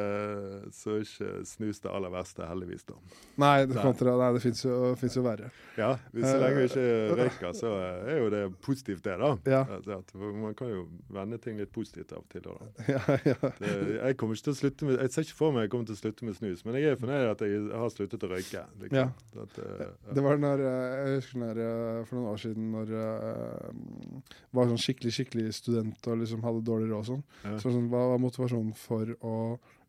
så er ikke snus det aller verste, heldigvis. da. Nei, det, nei, det fins jo, jo verre. Ja, hvis så lenge vi ikke eh, røyker, så er jo det positivt, det. da. Ja. At man kan jo vende ting litt positivt av og til. Da. Ja, ja. Det, jeg kommer ikke til å slutte med, jeg ser ikke for meg jeg kommer til å slutte med snus, men jeg er fornøyd at jeg har sluttet å røyke. Liksom. Ja. At, uh, det var når, jeg husker når, for noen år siden når jeg var sånn skikkelig skikkelig student og liksom hadde dårlig råd og sånn. Så sånn, Hva var motivasjonen for å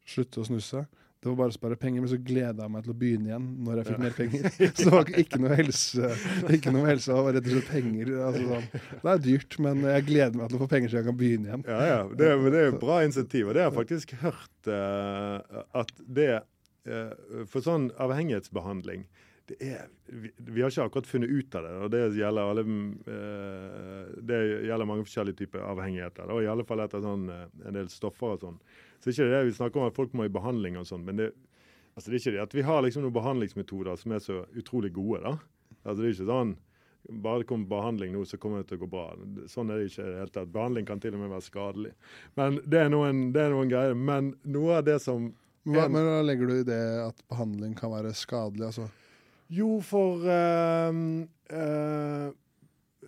slutte å snuse? Det var bare å spare penger, men så gleda jeg meg til å begynne igjen når jeg fikk ja. mer penger. Så det var ikke noe helse, ikke noe helse, det var rett og slett penger. Altså sånn. Det er dyrt, men jeg gleder meg til å få penger så jeg kan begynne igjen. Ja, ja. Det, det er jo bra insentiv. Og det har jeg faktisk hørt uh, at det uh, For sånn avhengighetsbehandling er, vi, vi, har ikke akkurat funnet ut av det. og Det gjelder, alle, uh, det gjelder mange forskjellige typer avhengigheter. Og I alle fall etter sånn, en del stoffer og sånn. Så ikke det vi snakker om at folk må i behandling og sånn, men det, altså det er ikke det at vi har liksom noen behandlingsmetoder som er så utrolig gode. da. Altså Det er ikke sånn bare det kommer behandling nå, så kommer det til å gå bra. Sånn er det ikke i det hele tatt. Behandling kan til og med være skadelig. Men det er noen, det er noen greier. Men noe av det som Hva, Men da legger du i det at behandling kan være skadelig, altså? Jo, for uh, uh,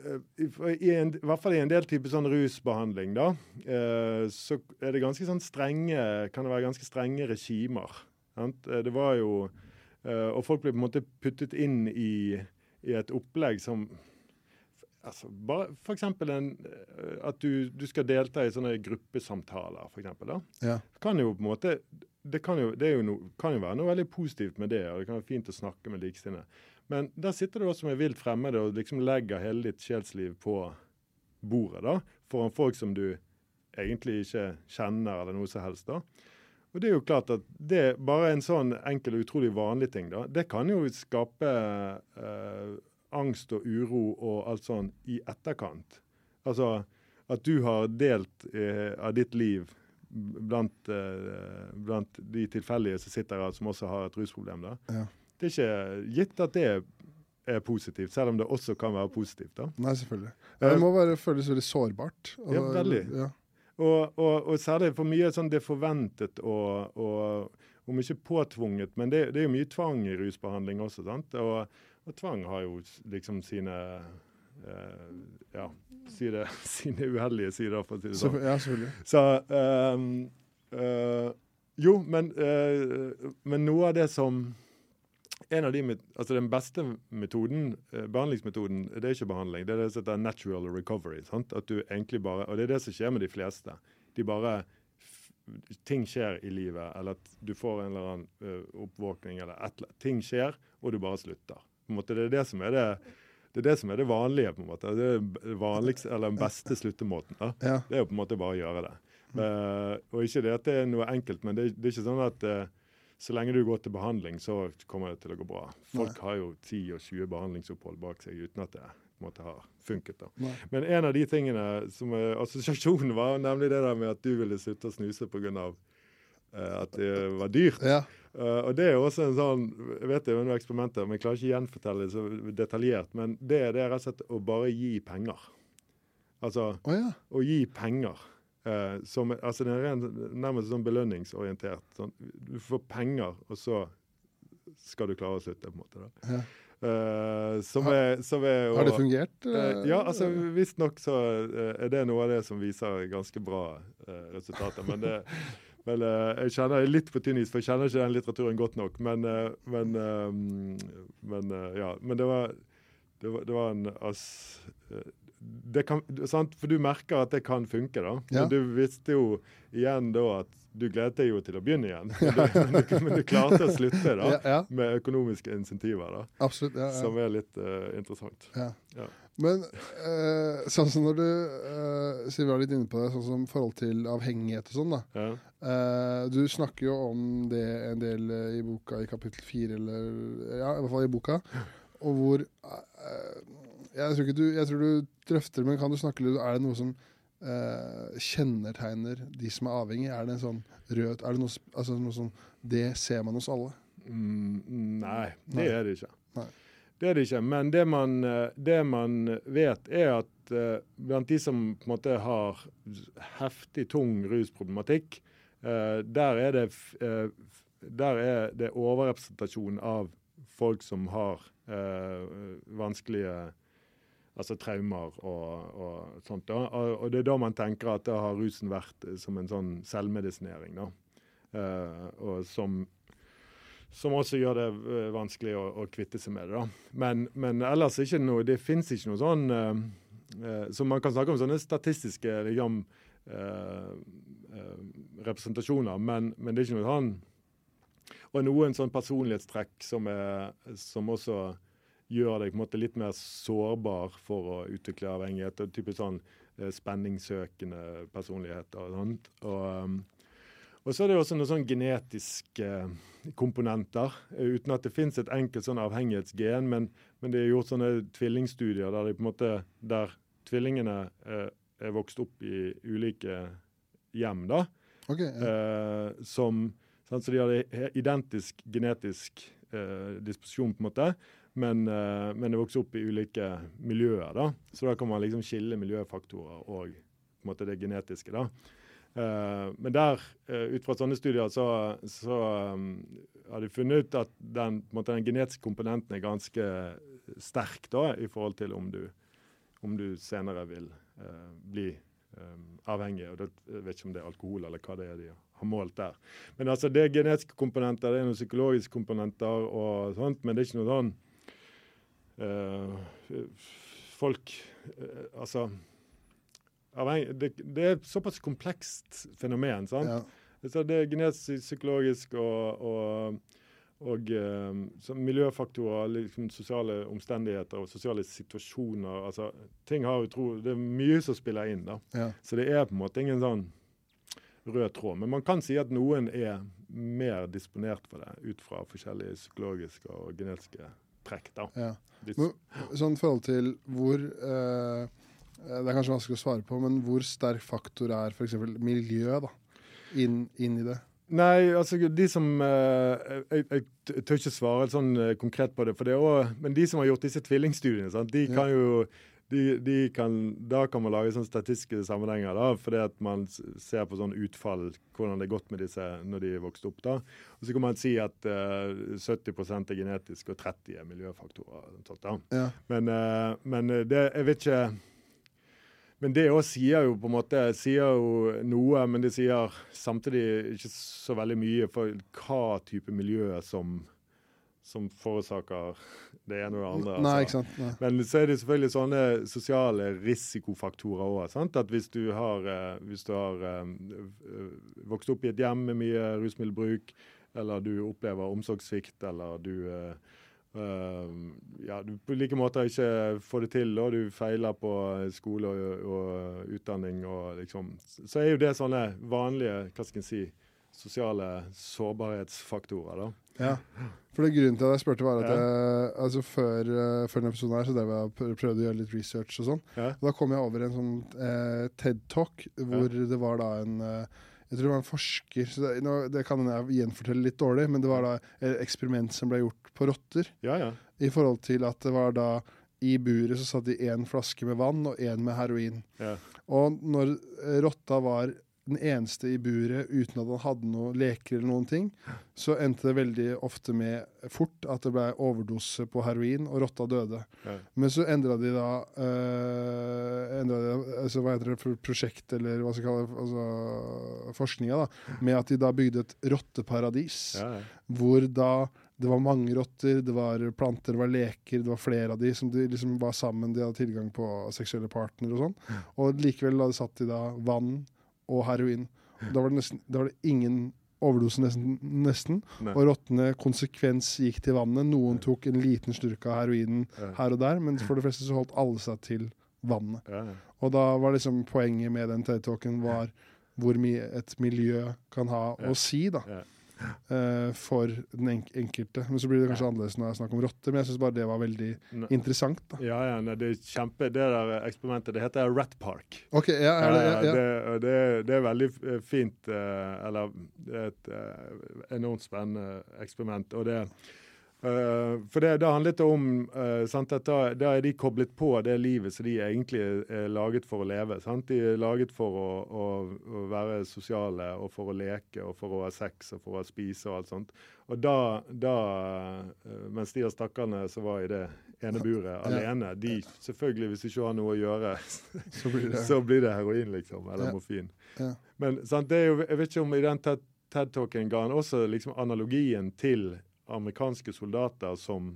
i, en, i, hvert fall i en del type sånn rusbehandling, da, eh, så er det ganske sånn strenge, kan det være ganske strenge regimer. Sant? Eh, det var jo eh, Og folk ble på en måte puttet inn i, i et opplegg som altså, bare F.eks. At du, du, skal delta i sånne gruppesamtaler, for eksempel, da. Ja. Kan jo på en måte det kan jo, det no, kan jo være noe veldig positivt med det, og det kan være fint å snakke med likesinnede. Men der sitter du også med vilt fremmede og liksom legger hele ditt sjelsliv på bordet da, foran folk som du egentlig ikke kjenner eller noe som helst. da. Og det er jo klart at det bare en sånn enkel og utrolig vanlig ting, da, det kan jo skape eh, angst og uro og alt sånn i etterkant. Altså at du har delt eh, av ditt liv blant, eh, blant de tilfeldige som sitter her, som også har et rusproblem. Ja det er ikke gitt at det er positivt, selv om det også kan være positivt. da. Nei, selvfølgelig. Det eh, må være, føles veldig sårbart. ja, veldig. Ja. Og, og, og, særlig for mye sånn det er forventet og, og, om ikke påtvunget, men det, det, er jo mye tvang i rusbehandling også. sant? Og, tvang har jo liksom sine ja, si det, sine uheldige sider, for å si det sånn. Ja, selvfølgelig. Så um, uh, Jo, men, uh, men noe av det som en av de, altså Den beste metoden, eh, behandlingsmetoden det er ikke behandling, det er det som heter natural recovery. Sant? At du egentlig bare, og Det er det som skjer med de fleste. De bare, Ting skjer i livet, eller at du får en eller annen uh, oppvåkning. eller et, Ting skjer, og du bare slutter. På en måte, det er det som er det, det er det som er det vanlige. på en måte. Det vanligste, eller den beste sluttemåten. Da. Ja. Det er jo på en måte bare å gjøre det. Uh, og ikke det at det er noe enkelt, men det, det er ikke sånn at uh, så lenge du går til behandling, så kommer det til å gå bra. Folk Nei. har jo 10 og 20 behandlingsopphold bak seg uten at det måte har funket. da. Nei. Men en av de tingene som er assosiasjonen var nemlig det der med at du ville slutte å snuse pga. Uh, at det var dyrt. Ja. Uh, og det er jo også en sånn Jeg vet det er noen eksperimenter, men jeg klarer ikke gjenfortelle det så detaljert. Men det, det er rett og slett å bare gi penger. Altså oh, ja. å gi penger. Uh, som, altså Det er nærmest sånn belønningsorientert. Sånn, du får penger, og så skal du klare å slutte. på en måte da. Ja. Uh, som er, som er, og, har det fungert? Uh, ja, altså visstnok så er det noe av det som viser ganske bra resultater. Men det Men uh, jeg kjenner litt på tynn is, for jeg kjenner ikke den litteraturen godt nok. Men, uh, men, uh, men ja. Men det var, det var, det var en ass, det kan, sant? For du merker at det kan funke, da. Ja. Men du visste jo igjen da at du gledet deg jo til å begynne igjen. Men du, men du klarte å slutte da, ja, ja. med økonomiske insentiver, da. Absolutt, som er litt interessant. Ja. Men eh, sånn som når du eh, Siv var litt inne på det, sånn som forhold til avhengighet og sånn, da. Ja. Eh, du snakker jo om det en del eh, i boka i kapittel fire, eller Ja, i hvert fall i boka. Og hvor eh, jeg, tror du, jeg, tror du, drøfter men kan du snakke litt Er det noe som eh, kjennetegner de som er avhengige? Er det en sånn rød Er det noe, altså noe sånn Det ser man hos alle? Mm, nei, det nei. er det ikke. Nei. Det er det ikke. Men det man, eh, det man vet, er at uh, blant de som på en måte har heftig, tung rusproblematikk, uh, der, er det, der er det overrepresentasjon av folk som har vanskelige altså traumer og, og sånt. Da. Og, det er da man tenker at da har rusen vært som en sånn selvmedisinering. da. og som som også gjør det uh, vanskelig å, å, kvitte seg med det. da. Men, men ellers ikke noe, det fins ikke noe sånn uh, uh, Så man kan snakke om sånne statistiske liksom, representasjoner, men, men, det er ikke noe sånn Og noen sånn personlighetstrekk som, er, som også gjør deg måte litt mer sårbar for å utvikle avhengighet. Typisk sånn spenningssøkende personlighet og sånt. Og, og så er det også noen sånn genetiske eh, komponenter, eh, uten at det fins et enkelt sånn avhengighetsgen. Men, men, det er gjort sånne tvillingstudier der, de måte, der tvillingene eh, er vokst opp i ulike hjem. da, okay, ja. eh, som, sånn, Så de har identisk genetisk eh, disposisjon, på en måte, men, eh, men er vokser opp i ulike miljøer. da, Så da kan man liksom skille miljøfaktorer og på en måte det genetiske. da. Uh, men der, uh, ut fra sånne studier, så, så um, har de funnet ut at den, måte, den, genetiske komponenten er ganske sterk da, i forhold til om du, om du senere vil uh, bli um, avhengig. og det, Jeg vet ikke om det er alkohol eller hva det er de har målt der. Men altså, Det er genetiske komponenter, det er noen psykologiske komponenter, og sånt, men det er ikke noe sånn Folk Altså det, det, er et såpass komplekst fenomen. sant? Ja. Så det er genetisk, psykologisk og, og, og um, miljøfaktorer, liksom sosiale omstendigheter og sosiale situasjoner. altså ting har utro, Det er mye som spiller inn. da. Ja. Så det er på en måte ingen sånn rød tråd. Men man kan si at noen er mer disponert for det ut fra forskjellige psykologiske og genetiske trekk. da. Ja. Men, sånn forhold til hvor Eh, det er kanskje vanskelig å svare på, men hvor sterk faktor er f.eks. miljø da, inn, inn, i det? Nei, altså de som eh, Jeg, jeg tør ikke svare sånn eh, konkret på det. for det også, Men de som har gjort disse tvillingstudiene, sant, de kan jo de, de kan, Da kan man lage sånne statistiske sammenhenger. da, fordi at man ser på sånn utfall, hvordan det er gått med disse når de er vokst opp. da, og Så kan man si at uh, 70 er genetisk og 30 er miljøfaktorer. Sånt, da. Ja. Men, uh, men det, jeg vet ikke men det òg sier jo på en måte sier jo noe, men det sier samtidig ikke så veldig mye for hva type miljø som, som forårsaker det ene og det andre. Nei, altså. ikke sant? Nei. Men så er det selvfølgelig sånne sosiale risikofaktorer òg. At hvis du har, eh, hvis du har um, vokst opp i et hjem med mye rusmiddelbruk, eller du opplever omsorgssvikt, eller du Uh, ja, du på like måter ikke får det til, og du feiler på skole og, og utdanning og liksom Så er jo det sånne vanlige hva skal jeg si, sosiale sårbarhetsfaktorer. da. Ja, for det grunnen til at jeg spurte, var at ja. jeg, altså før, uh, før denne episoden her, så drev jeg prøvde å gjøre litt research og sånn. Ja. Da kom jeg over en sånn uh, TED-talk hvor ja. det var da en uh, jeg tror det var en forsker så det, nå, det kan jeg gjenfortelle litt dårlig, men det var da et eksperiment som ble gjort på rotter. Ja, ja. I forhold til at det var da i buret så satt de én flaske med vann og én med heroin. Ja. Og når rotta var den eneste i buret uten at han hadde noen leker eller noen ting, så endte det veldig ofte med fort at det ble overdose på heroin, og rotta døde. Ja. Men så endra de da øh, de, altså, Hva heter det, prosjekt, eller hva skal jeg kalle det, altså, forskninga, da, med at de da bygde et rotteparadis, ja, ja. hvor da det var mange rotter, det var planter, det var leker, det var flere av de som de liksom var sammen, de hadde tilgang på seksuelle partnere og sånn. Og likevel hadde satt de da vann og heroin. Da var det, nesten, da var det ingen overdose, nesten. nesten. Og rottene konsekvens gikk til vannet. Noen tok en liten slurk av heroinen her og der, men for det fleste så holdt alle seg til vannet. Og da var liksom poenget med den TED-talken var hvor mye et miljø kan ha å si. da for den enkelte. Men så blir det kanskje annerledes når jeg snakker om rotter. Men jeg syns bare det var veldig ne. interessant. da. Ja, ja, ne, det er kjempe, det der eksperimentet det heter Rat Park. Ok, ja, ja, det, ja, ja. Det, det, det, er veldig fint, uh, eller er et enormt spennende eksperiment. og det er for det, det handlet om uh, sant, at da, da, er de koblet på det livet som de egentlig er laget for å leve. Sant? De er laget for å, å, å, være sosiale og for å leke og for å ha sex og for å spise og alt sånt. Og da, da mens de av stakkarene som var i det ene buret alene, de selvfølgelig, hvis de ikke har noe å gjøre, så blir det, så blir det heroin, liksom, eller morfin. Ja. Men sant, det er jo, jeg vet ikke om i den TED-talken ga han også liksom analogien til amerikanske soldater som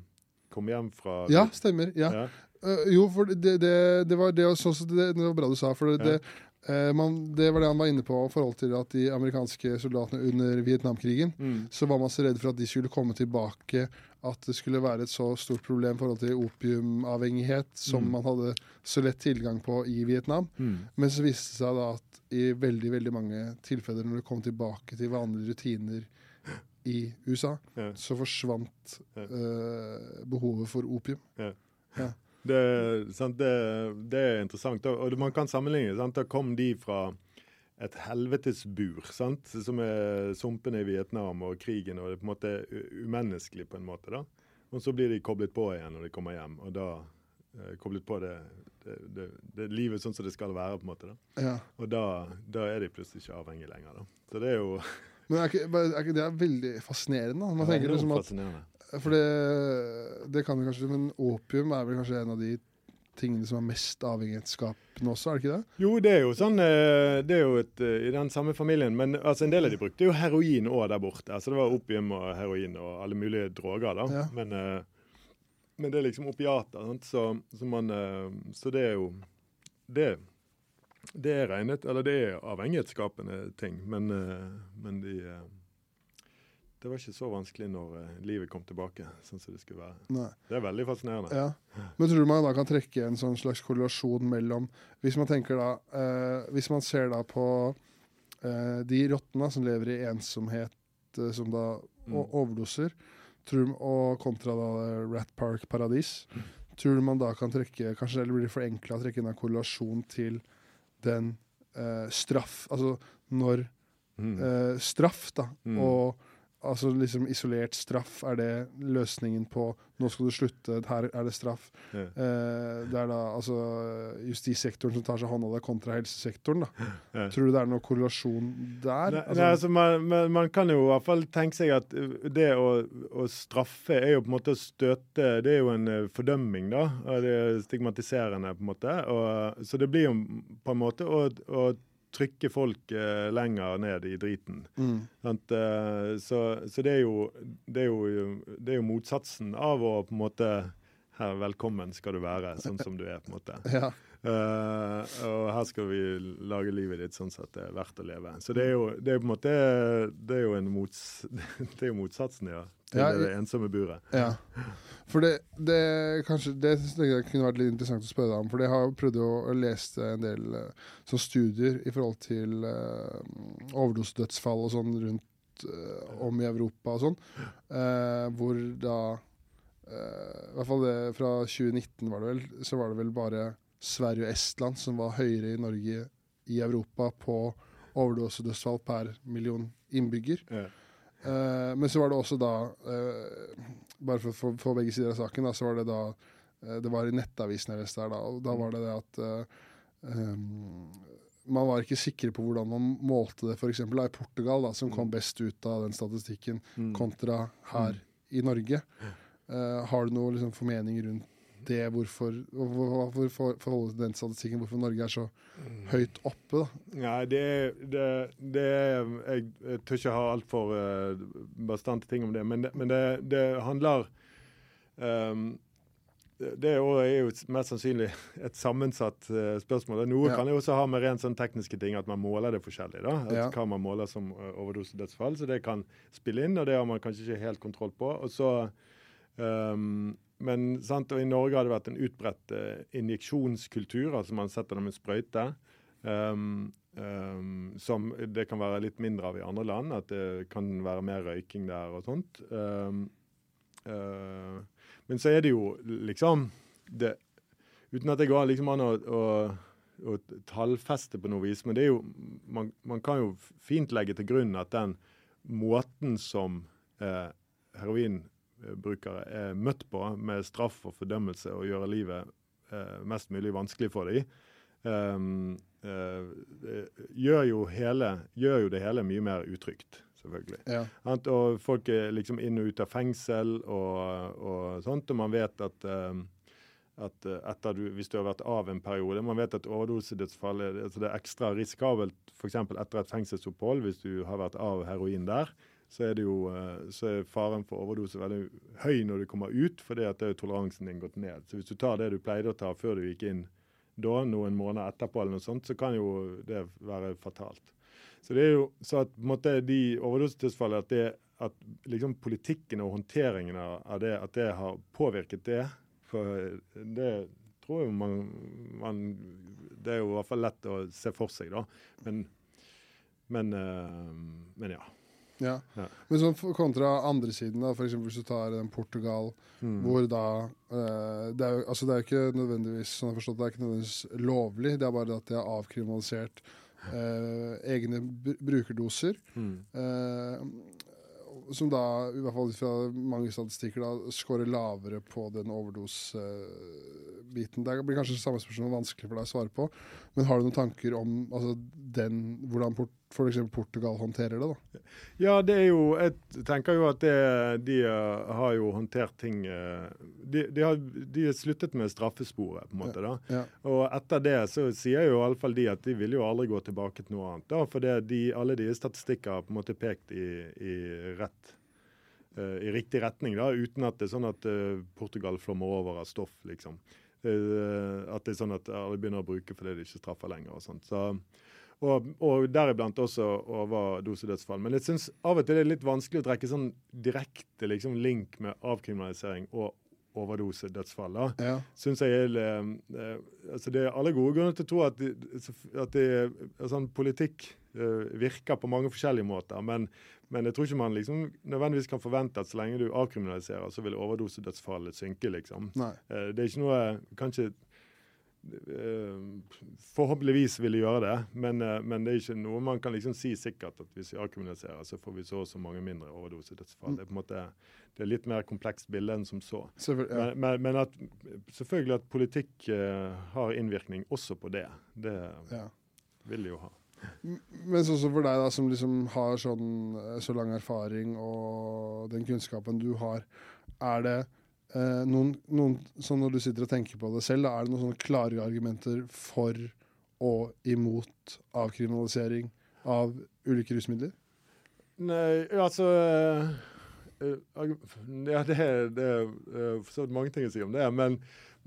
kom hjem fra Ja, stemmer. ja. ja. Uh, jo, for det, det, det, var det, også, det, det var bra du sa. for det, ja. uh, man, det var det han var inne på i forhold til at de amerikanske soldatene under Vietnamkrigen mm. så var man så redd for at de skulle komme tilbake, at det skulle være et så stort problem i forhold til opiumavhengighet som mm. man hadde så lett tilgang på i Vietnam. Mm. Men så viste det seg da at i veldig veldig mange tilfeller når det kom tilbake til vanlige rutiner i USA, ja. så forsvant uh, behovet for opium. Ja. ja. Det, det, det, er interessant. Og man kan sammenligne. Sant? Da kom de fra et helvetesbur, sant? som er sumpene i Vietnam og krigen, og det er på en måte umenneskelig på en måte. da. Og så blir de koblet på igjen når de kommer hjem, og da eh, koblet på det, det, det, livet sånn som det skal være. på en måte da. Ja. Og da, da, er de plutselig ikke avhengige lenger. da. Så det er jo Men er ikke, er ikke det er veldig fascinerende? Man tenker liksom at, for det, det kan jo kanskje, Men opium er vel kanskje en av de tingene som er mest avhengighetsskapende også, er det ikke det? Jo, det er jo sånn eh, Det er jo et, eh, i den samme familien. Men altså, en del av de brukte jo heroin òg der borte. Altså, det var opium og heroin og alle mulige droger. da. Ja. Men, eh, men, det er liksom opiater. Så, så, man, så det er jo det det er regnet, eller det er avhengighetsskapende ting, men, eh, men de, eh, det var ikke så vanskelig når eh, livet kom tilbake sånn som det skulle være. Nei. Det er veldig fascinerende. Ja. Men tror du man da kan trekke en sånn slags korrelasjon mellom Hvis man tenker da, eh, hvis man ser da på eh, de rottene som lever i ensomhet, som da mm. overdoser, tror, og kontra da Rat Park Paradis, mm. tror du man da kan trekke Kanskje det blir for enkelt å trekke en korrelasjon til den uh, straff Altså når mm. uh, straff, da, mm. og Altså liksom Isolert straff, er det løsningen på 'nå skal du slutte, her er det straff'? Ja. Eh, det er da altså justissektoren som tar seg hånd av det, kontra helsesektoren. da. Ja. Tror du det er noen korrelasjon der? Nei, altså, nei, altså man, man, man, kan jo i hvert fall tenke seg at det å, å, straffe er jo på en måte å støte Det er jo en eh, fordømming, da. og Det er stigmatiserende, på en måte. Og, så det blir jo på en måte å, å trykke folk eh, lenger ned i driten. Mm. Uh, så, så det, er jo, det, er jo, det, er jo, motsatsen av å på en måte her, velkommen skal du være, sånn som du er. på en måte. Ja. Uh, og her skal vi lage livet ditt sånn at det er verdt å leve. Så det er jo, det er på en måte det er jo, en mots, det er jo motsatsen ja, til ja, det ensomme buret. Ja. For det, det, kanskje, det kunne vært litt interessant å spørre deg om. For jeg har prøvd å lese en del uh, studier i forhold til uh, overdosedødsfall og sånn rundt uh, om i Europa og sånn. Uh, hvor da I hvert fall det fra 2019 var det vel, så var det vel bare Sverige og Estland som var høyere i Norge i Europa på overdosedødsfall per million innbygger. Ja. Uh, men så var det også da uh, Bare for å få begge sider av saken, da, så var det da uh, Det var i Nettavisen jeg leste da, og da var det det at um, man var ikke sikre på hvordan man målte det f.eks. i Portugal, da, som kom mm. best ut av den statistikken, mm. kontra her mm. i Norge. har du noe liksom, formening rundt det hvorfor, hvorfor forholdet til den statistikken, hvorfor Norge er så høyt oppe? da? Nei, det, det, det Jeg, jeg tør ikke ha altfor uh, bastante ting om det, men det, men det handler um, det er jo mest sannsynlig et sammensatt uh, spørsmål. Noe ja. kan jo også ha med rent sånn tekniske ting, at man måler det forskjellig. da, at ja. Hva man måler som uh, overdosedødsfall. Så det kan spille inn, og det har man kanskje ikke helt kontroll på. Og så um, men sant, og I Norge har det vært en utbredt uh, injeksjonskultur, altså man setter dem en sprøyte. Um, um, som det kan være litt mindre av i andre land, at det kan være mer røyking der og sånt. Um, uh, men så er det jo liksom det, Uten at det går liksom an å, å, å, tallfeste på noe vis, men det er jo man, man, kan jo fint legge til grunn at den måten som uh, heroin brukere er møtt på med straff og fordømmelse og gjøre livet eh, mest mulig vanskelig for dem, um, uh, gjør, jo hele, gjør, jo det hele mye mer utrygt. Selvfølgelig. Ja. Og folk er liksom inn og ut av fengsel og, og sånt, og man vet at um, at du, hvis du har vært av en periode Man vet at overdosedødsfall er, altså det er ekstra risikabelt f.eks. etter et fengselsopphold hvis du har vært av heroin der så er, jo, eh, så er faren for overdose veldig høy når du kommer ut, fordi at det er toleransen din gått ned. Så hvis du tar det du pleide å ta før du gikk inn da, noen måneder etterpå, eller noe sånt, så kan jo det være fatalt. Så det er jo så at på de overdosetilfellene at, at liksom politikken og håndteringen av det, at det har påvirket det For det tror jeg man, man Det er jo i hvert fall lett å se for seg, da. Men, men, eh, men ja. Ja. ja. Men sånn kontra andre siden, da, f.eks. hvis du tar den Portugal, mm. hvor da eh, det, er jo, altså det er ikke nødvendigvis sånn jeg forstått, det er ikke nødvendigvis lovlig, det er bare at de har avkriminalisert eh, egne brukerdoser. Mm. Eh, som da, i hvert fall fra mange statistikker, da scorer lavere på den overdosebiten. Det blir kanskje samme spørsmål vanskelig for deg å svare på, men har du noen tanker om altså, den, hvordan port, f.eks. Portugal håndterer det? da? Ja, det er jo Jeg tenker jo at det, de uh, har jo håndtert ting uh, de, de, har, de sluttet med straffesporet, på en måte. da. Ja. Og etter det så sier jo iallfall de at de vil jo aldri gå tilbake til noe annet. da, For de, alle de statistikker har på en måte pekt i, i rett uh, i riktig retning, da, uten at det er sånn at Portugal flommer over av stoff, liksom. at det er sånn at alle begynner å bruke fordi de ikke straffer lenger. og sånt. Så og, og deriblant også overdosedødsfall. Men jeg syns av og til det er litt vanskelig å trekke sånn direkte liksom, link med avkriminalisering og overdosedødsfall. Ja. Synes jeg er, eh, altså Det er alle gode grunner til å tro at, at det, altså, politikk eh, virker på mange forskjellige måter. Men, men, jeg tror ikke man liksom nødvendigvis kan forvente at så lenge du avkriminaliserer, så vil overdosedødsfallet synke. liksom. Eh, det er ikke noe Eh, forhåpentligvis vil de gjøre det, men, eh, men, det er ikke noe man kan liksom si sikkert at hvis vi avkommuniserer, så får vi så og så mange mindre overdosedødsfall. Det er på en måte det er litt mer komplekst bilde enn som så. Ja. Men, men, at, selvfølgelig at politikk uh, har innvirkning også på det. Det ja. vil de jo ha. Men som for deg, da, som liksom har sånn, så lang erfaring og den kunnskapen du har, er det eh, noen, noen, sånn Når du sitter og tenker på det selv, da, er det noen sånne klare argumenter for og imot avkriminalisering av ulike rusmidler? Nei, altså uh, Ja, det er, det er uh, så mange ting å si om det. Men,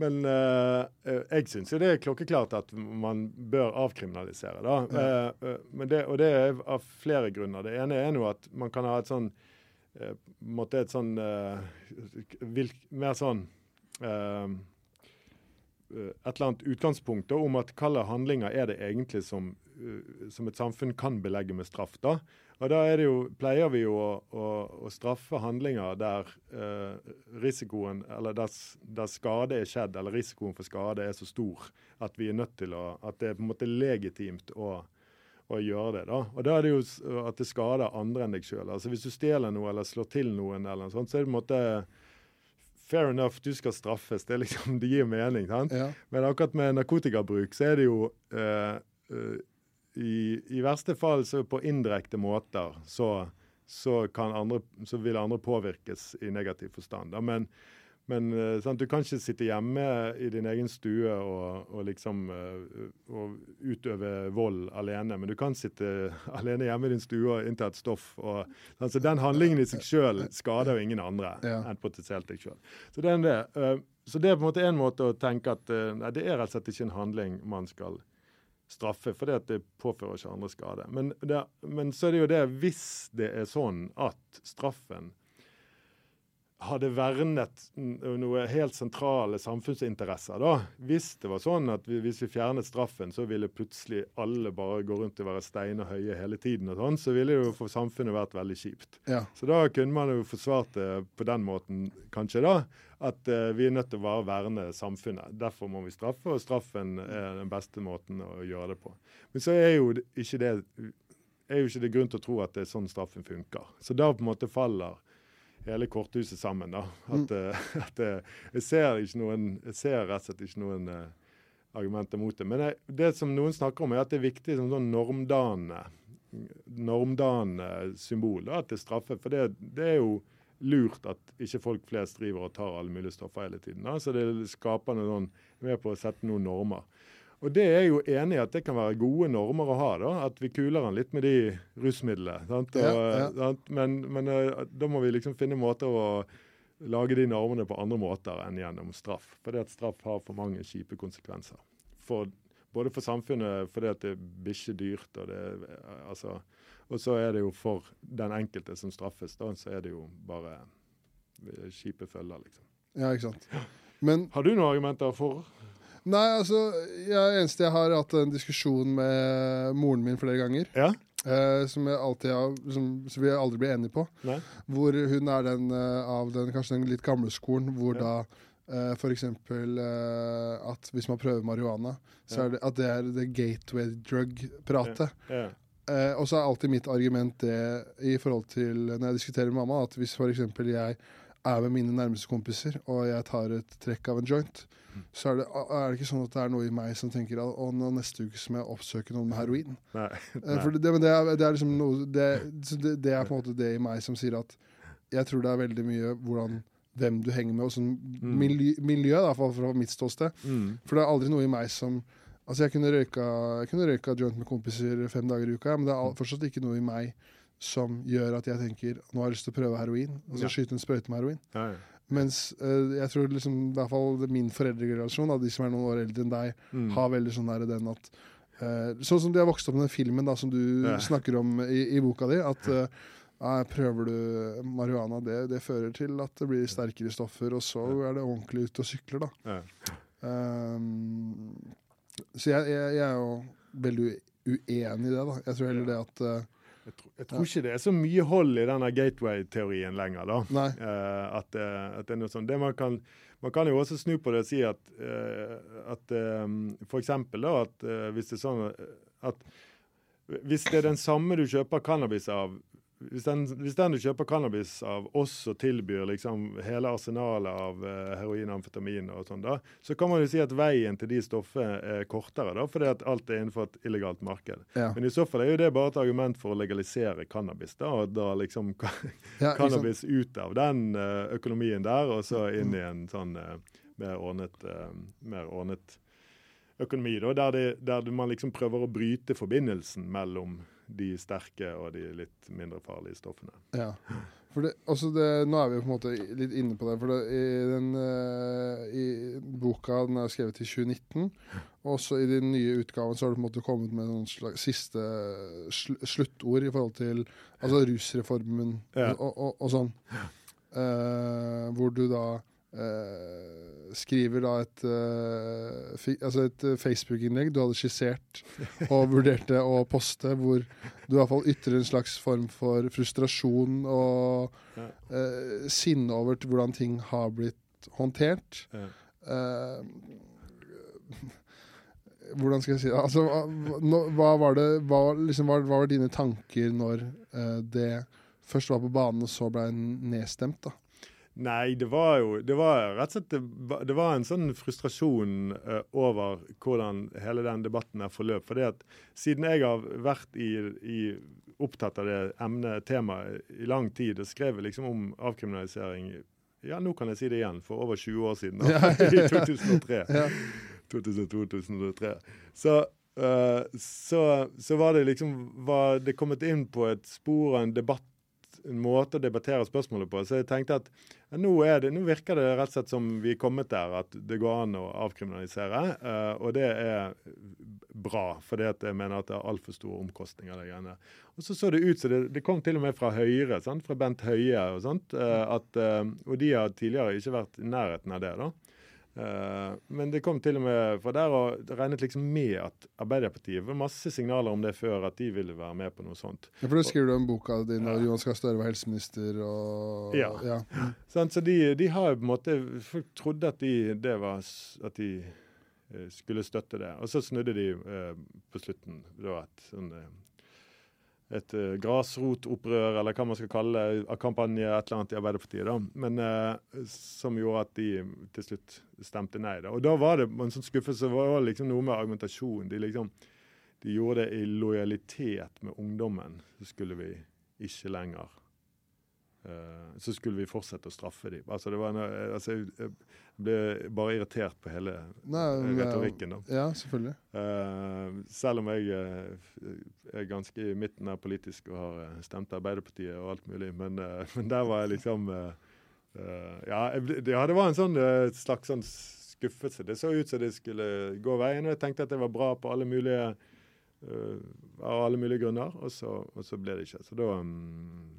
men jeg syns jo det er klokkeklart at man bør avkriminalisere. da. Ja. men det, og det er av flere grunner. Det ene er jo at man kan ha et sånn eh, måte et sånn uh, vilk, Mer sånn uh, et eller annet utgangspunkt om at hvilke handlinger er det egentlig som, som, et samfunn kan belegge med straff. da. Og Da jo, pleier vi jo å, å, å straffe handlinger der uh, risikoen, eller der, der, skade er skjedd, eller risikoen for skade er så stor at vi er nødt til å, at det er på en måte legitimt å, å gjøre det. da. Og da er det jo at det skader andre enn deg sjøl. Altså, hvis du stjeler noe eller slår til noen, eller noe sånt, så er det på en måte Fair enough, du skal straffes. Det, liksom, det gir mening. sant? Ja. Men akkurat med narkotikabruk så er det jo uh, i, i, verste fall så på indirekte måter så, så, andre, så, vil andre påvirkes i negativ forstand. Da. Men men sant, du kan ikke sitte hjemme i din egen stue og, og liksom uh, og utøve vold alene, men du kan sitte alene hjemme i din stue og innta et stoff. Og, altså, den handlingen i seg sjøl skader jo ingen andre ja. enn potensielt deg sjøl. Så. Uh, så det er på en måte en måte å tenke at nei, det er rett og slett ikke en handling man skal straffe, fordi at det påfører ikke andre skade. Men, det, men så er det jo det, hvis det er sånn at straffen hadde vernet noen helt sentrale samfunnsinteresser. da. Hvis det var sånn at vi, hvis vi fjernet straffen, så ville plutselig alle bare gå rundt og være stein og høye hele tiden, og sånn, så ville det jo for samfunnet vært veldig kjipt. Ja. Så da kunne man jo forsvart det på den måten, kanskje, da, at uh, vi er nødt til å bare verne samfunnet. Derfor må vi straffe, og straffen er den beste måten å gjøre det på. Men så er jo ikke det, er jo ikke det grunn til å tro at det er sånn straffen funker. Så da på en måte faller hele korthuset sammen. da. At, mm. at uh, jeg, ser noen, jeg, ser rett og slett ikke noen uh, argumenter mot det. Men jeg, det som noen snakker om, er at det er viktig som sånn normdanende normdanende symbol da, til straffe. For det, det, er jo lurt at ikke folk flest driver og tar alle mulige stoffer hele tiden. Da. Så det skaper noen, er med på å sette noen normer. Og det er jo enig i at det kan være gode normer å ha. da, At vi kuler den litt med de rusmidlene. Ja, ja. Men, men, eh, da må vi liksom finne måter å lage de normene på andre måter enn gjennom straff. Fordi at straff har for mange kjipe konsekvenser. For, både for samfunnet fordi at det er bikkjedyrt, og det altså, og så er det jo for den enkelte som straffes, da, så er det jo bare kjipe følger, liksom. Ja, ikke sant. Men, har du noen argumenter for? Nei, altså, jeg, eneste jeg har hatt en diskusjon med moren min flere ganger. Ja. Eh, som, har, som, som, vi aldri blir enige på. Nei. Hvor hun er den uh, av den kanskje den litt gamle skolen, hvor ja. da uh, f.eks. Uh, at hvis man prøver marihuana, så ja. er det at det er the gateway drug-pratet. Ja. Uh, og så er alltid mitt argument det i forhold til når jeg diskuterer med mamma, at hvis f.eks. jeg er med mine nærmeste kompiser og jeg tar et trekk av en joint, så er det, er det, ikke sånn at det er noe i meg som tenker at å, neste uke må jeg oppsøke noen med heroin. Nei, eh, nei. For det, det, er, det, er, liksom noe det, det, er på en måte det i meg som sier at jeg tror det er veldig mye hvordan hvem du henger med, og sånn mm. miljø, miljø da, fra mitt ståsted. Mm. For det er aldri noe i meg som Altså, jeg kunne røyka, jeg kunne røyka joint med kompiser fem dager i uka, men det er mm. fortsatt ikke noe i meg som gjør at jeg tenker nå har jeg lyst til å prøve heroin, og så ja. skyte en sprøyte med heroin. Ja, ja. Mens uh, jeg tror liksom, i hvert fall min foreldregenerasjon, de som er noen år eldre enn deg, mm. har veldig sånn der den at uh, Sånn som de har vokst opp med den filmen da, som du snakker om i, i, boka di. at uh, Prøver du marihuana, det, det, fører til at det blir sterkere stoffer, og så er det ordentlig ute og sykler, da. Ja. Um, så jeg, jeg, jeg, er jo veldig uenig i det, da. Jeg tror heller det at jeg tror, jeg tror, ikke det er så mye hold i denne gateway-teorien lenger. da. Uh, at, uh, at, det er noe sånt. Det man, kan, man kan jo også snu på det og si at, uh, at um, f.eks. at hvis det er sånn at hvis det er den samme du kjøper cannabis av hvis den, hvis den, du kjøper cannabis av, også tilbyr liksom hele arsenalet av uh, heroin amfetamin, og sånn da, så kan man jo si at veien til de stoffene er kortere, da, fordi at alt er innenfor et illegalt marked. Ja. Men i så fall er jo det bare et argument for å legalisere cannabis. da, og da liksom ja, cannabis ut av den uh, økonomien der, og så inn i en sånn uh, mer ordnet, mer ordnet økonomi, da, der, det, der man liksom prøver å bryte forbindelsen mellom de sterke og de litt mindre farlige stoffene. Ja. For det, altså det, nå er vi på en måte litt inne på det. For det, i, den, uh, i boka den er skrevet i 2019. Og også i den nye utgaven så har du på en måte kommet med noen slags siste sl sluttord i forhold til altså rusreformen ja. og, og, og, sånn. Uh, hvor du da uh, skriver da et, uh, altså et Facebook-innlegg du hadde skissert og vurderte å poste, hvor du i hvert fall ytrer en slags form for frustrasjon og sinne over hvordan ting har blitt håndtert. Hvordan skal jeg si det? Altså, hva, var det, hva, liksom, hva, hva, var dine tanker når det først var på banen, og så ble nedstemt? da? Nei, det var jo det var rett og slett det, det var en sånn frustrasjon uh, over hvordan hele den debatten er forløp. For det at siden jeg har vært i, i opptatt av det emnet, temaet, i lang tid og skrevet liksom om avkriminalisering Ja, nå kan jeg si det igjen, for over 20 år siden. Da, I 2003. ja. 2002-2003. Så Uh, så, så, var det liksom var det kommet inn på et spor av en debatt måte å debattere spørsmålet på. Så jeg tenkte at ja, nå, det, nå, virker det rett og slett som vi er kommet der, at det går an å avkriminalisere. Uh, og det er bra, for jeg mener at det er altfor store omkostninger. det greiene. Og så så det ut som det, det, kom til og med fra Høyre, sant? fra Bent Høie og sånt. Uh, at, uh, og de har tidligere ikke vært i nærheten av det. da. Uh, men det kom til og med fra der og regnet liksom med at Arbeiderpartiet var masse signaler om det før, at de ville være med på noe sånt. Ja, For da skriver du om boka di når ja. Johan Gahr Støre var helseminister og Ja. ja. Sånn, så de, de, har jo på en måte Folk trodde at de, det var, at de uh, skulle støtte det. Og så snudde de uh, på slutten. Da, at sånn et uh, grasrotopprør, eller hva man skal kalle det, kampanje et eller annet i Arbeiderpartiet, da. Men uh, som gjorde at de til slutt stemte nei. da. Og da var det en sånn skuffelse. Det var liksom noe med argumentasjon. De, liksom, de gjorde det i lojalitet med ungdommen. Så skulle vi ikke lenger så skulle vi fortsette å straffe dem. Altså, altså, jeg ble bare irritert på hele Nei, retorikken. Da. Ja, selvfølgelig. Uh, selv om jeg uh, er ganske i midten av politisk og har stemt Arbeiderpartiet og alt mulig. Men, men der var jeg liksom ja, jeg, ja, det var en sånn slags sånn skuffelse. Det så ut som det skulle gå veien, og jeg tenkte at det var bra på alle mulige, av alle mulige grunner, og så, og så ble det ikke. Så da um,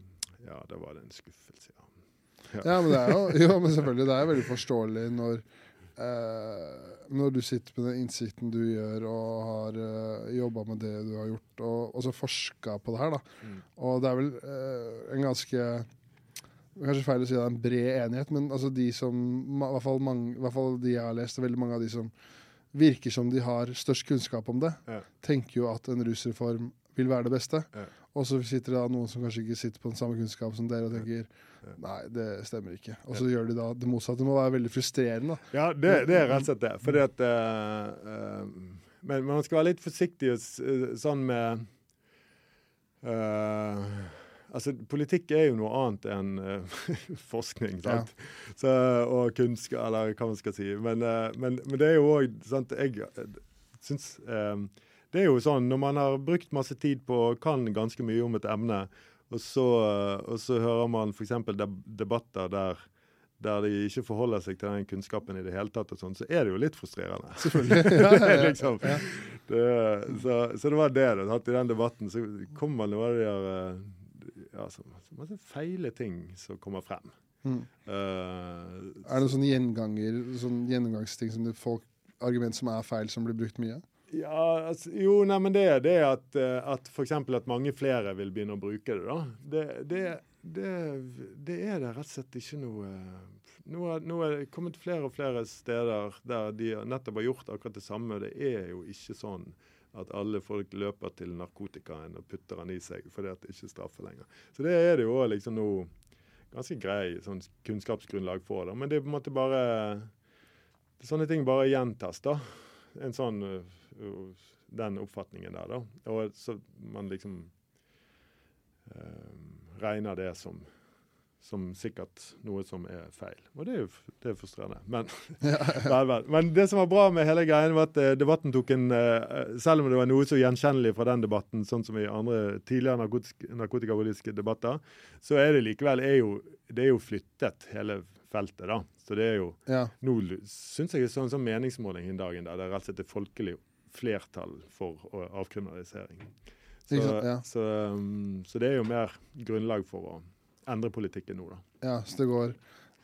ja, da var det en skuffelse, ja. Ja, ja men, det er jo, jo, men selvfølgelig, det er veldig forståelig når eh, når du sitter med den innsikten du gjør, og har eh, jobba med det du har gjort, og så forska på det her, da. Mm. Og det er vel eh, en ganske Kanskje feil å si det er en bred enighet, men altså de som i hvert, fall mange, i hvert fall de jeg har lest, og veldig mange av de som virker som de har størst kunnskap om det, ja. tenker jo at en rusreform vil være det beste. Ja. Og så sitter det da noen som kanskje ikke sitter på den samme kunnskap som dere og tenker nei, det stemmer ikke. Og så gjør de da det motsatte. Det må være veldig frustrerende. da. Ja, det, det er rett og slett det. Fordi at uh, uh, men, man skal være litt forsiktig sånn med uh, Altså, Politikk er jo noe annet enn forskning sant? Ja. Så, og kunnskap, eller hva man skal si. Men, men, men det er jo òg Jeg syns det er jo sånn, Når man har brukt masse tid på og kan ganske mye om et emne, og så, og så hører man f.eks. debatter der, der de ikke forholder seg til den kunnskapen i det hele tatt, og sånn, så er det jo litt frustrerende. Ja. liksom. det, så, så, det var det. Da. I den debatten så kommer noe av de der eh, ja, så, masse feile ting som kommer frem. Mm. Uh, er det noen sånne gjenganger, sånne gjennomgangsting som det folk, argument som er feil, som blir brukt mye? Ja, altså, jo, nei, men det er det at, eh, at f.eks. at mange flere vil begynne å bruke det. da. Det, det, det, det er det rett og slett ikke noe Nå er, nå er det kommet flere og flere steder der de nettopp har gjort akkurat det samme. Det er jo ikke sånn at alle folk løper til narkotikaen og putter den i seg fordi at det ikke straffer lenger. Så det er det jo liksom noe ganske grei sånn kunnskapsgrunnlag for. Da. Men det er på en måte bare Sånne ting bare gjentas, da. En sånn den oppfatningen der, da. Og så man liksom eh, regner det som, som sikkert noe som er feil. Og det er jo det er frustrerende. Men, vel, vel. Men det som var bra med hele greien, var at eh, debatten tok en eh, Selv om det var noe så gjenkjennelig fra den debatten, sånn som i andre tidligere narkotikapolitiske debatter, så er det likevel er jo, det er jo flyttet hele feltet. da. Så det er jo, ja. Nå syns jeg er sånn, sånn meningsmåling i dagen der det er rett og slett et folkelig flertall for avkriminalisering. Så, ja. så, um, så, det er jo mer grunnlag for å endre politikken nå, da. Ja, så det går,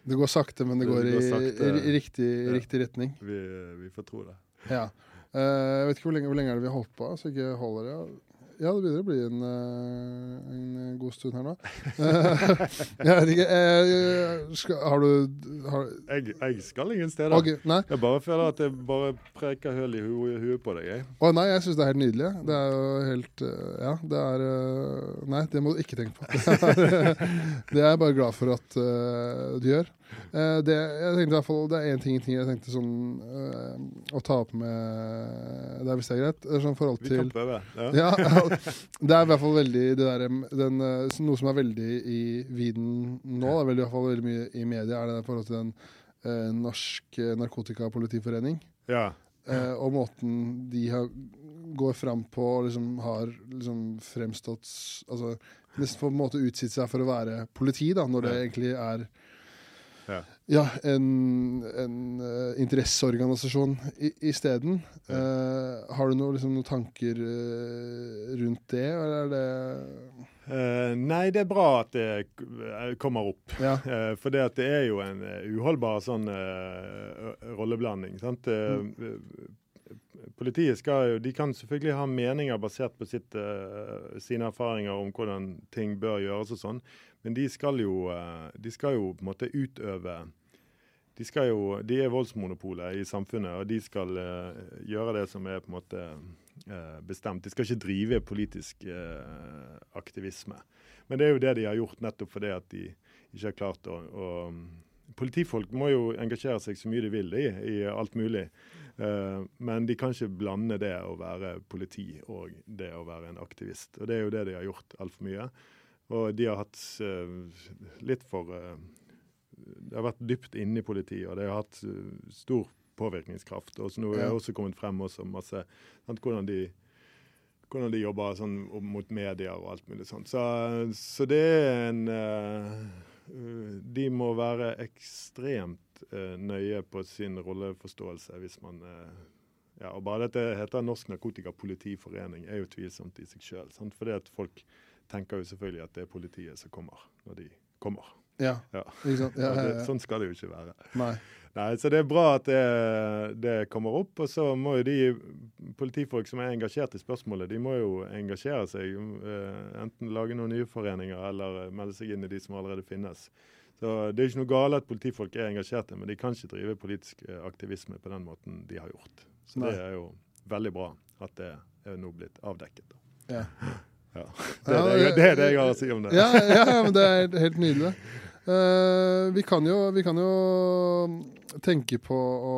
det går sakte, men det, det går, går sakte, i, i, riktig, ja. riktig, retning. Vi, vi, får tro det. Ja. Uh, jeg vet ikke hvor lenge, hvor lenge er det vi har holdt på, så ikke holder det. Ja, det begynner å bli en, eh, en god stund her nå. jeg vet ikke skal, Har du har, jeg, jeg, skal ingen steder. Okay, jeg bare føler at jeg bare preker høl i huet, hu på deg. Jeg. Å nei, jeg syns det er helt nydelig. Det er jo helt eh, Ja, det er eh, Nei, det må du ikke tenke på. Det det er jeg bare glad for at uh, du gjør. Uh, det, jeg tenkte i hvert fall, det er én ting, ting jeg tenkte sånn uh, å ta opp med deg, hvis det er greit. Er sånn forhold til Vi kan prøve. Ja. ja det er i hvert fall veldig det der, den, uh, Noe som er veldig i viden nå, det er veldig, i hvert fall veldig mye i media, er det der forhold til den norske Narkotikapolitiforening. Ja. og måten de har, går fram på og liksom har liksom fremstått altså, Nesten på en måte utsatt seg for å være politi, da, når det egentlig er ja, ja en, en uh, interesseorganisasjon isteden. Ja. Uh, har du noe, liksom, noen tanker uh, rundt det, eller er det Uh, nei, det er bra at det kommer opp. Ja. Uh, for det, det, er jo en uholdbar sånn uh, rolleblanding. Sant? Mm. Politiet skal jo, de kan selvfølgelig ha meninger basert på sitt, sine erfaringer om hvordan ting bør gjøres og sånn, men de skal jo, eh, de skal jo på en måte utøve de, jo, de er voldsmonopolet i samfunnet, og de skal uh, gjøre det som er på en måte uh, bestemt. De skal ikke drive politisk uh, aktivisme. Men det er jo det de har gjort nettopp fordi at de ikke har klart å, å Politifolk må jo engasjere seg så mye de vil i, i alt mulig. men de kan ikke blande det å være politi og det å være en aktivist. Og det er jo det de har gjort altfor mye. Og de har hatt uh, litt for uh, Det har vært dypt inne i politiet, og de har hatt uh, stor påvirkningskraft. Og så nå er det også kommet frem også masse sant, hvordan, de, hvordan de jobber sånn, mot medier og alt mulig sånt. Så, så det er en De må være ekstremt nøye på sin rolleforståelse hvis man ja, og Bare dette heter Norsk Narkotikapolitiforening er jo tvilsomt i seg sjøl. Fordi at folk tenker jo selvfølgelig at det er politiet som kommer når de kommer. Ja, ja. Ja, ja, det, sånn skal det jo ikke være. Nei. Nei, Så det er bra at det, det, kommer opp. Og så må jo de politifolk som er engasjert i spørsmålet, de må jo engasjere seg. Uh, enten lage noen nye foreninger eller melde seg inn i de som allerede finnes. Så Det er ikke noe galt at politifolk er engasjerte, men de kan ikke drive politisk eh, aktivisme på den måten de har gjort. Så Nei. det er jo veldig bra at det er nå blitt avdekket. Ja. Ja. Det, er det, det, er det, jeg har å si om det. Ja, ja men det er helt nydelig. Uh, vi, kan jo, vi, kan jo, tenke på å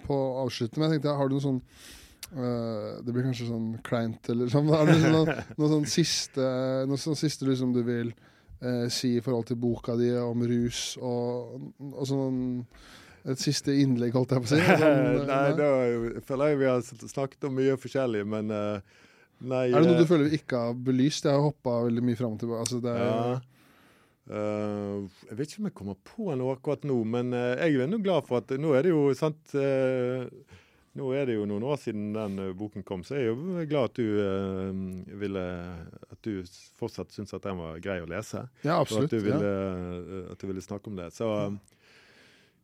på avslutte, men jeg tenkte, har du noe sånn uh, Det blir kanskje sånn kleint, eller sånn. Har du noe, noe sånn siste, noe sånn siste liksom, du vil uh, si i forhold til boka di om rus, og, og sånn et siste innlegg, holdt jeg på å si? Sånn, Nei, da føler jeg vi har snakket om mye forskjellig, men uh, Nei, er det noe du eh, føler vi ikke har belyst? Jeg har hoppa veldig mye fram og tilbake. Altså, er, ja. Uh, jeg vet ikke om jeg kommer på noe akkurat nå, men uh, jeg er nå glad for at nå er det jo sant uh, Nå er det jo noen år siden den boken kom, så jeg er jo glad at du ville At du fortsatt syns at den var grei å lese. Ja, absolutt. Og at du ville, ja. at du ville snakke om det. Så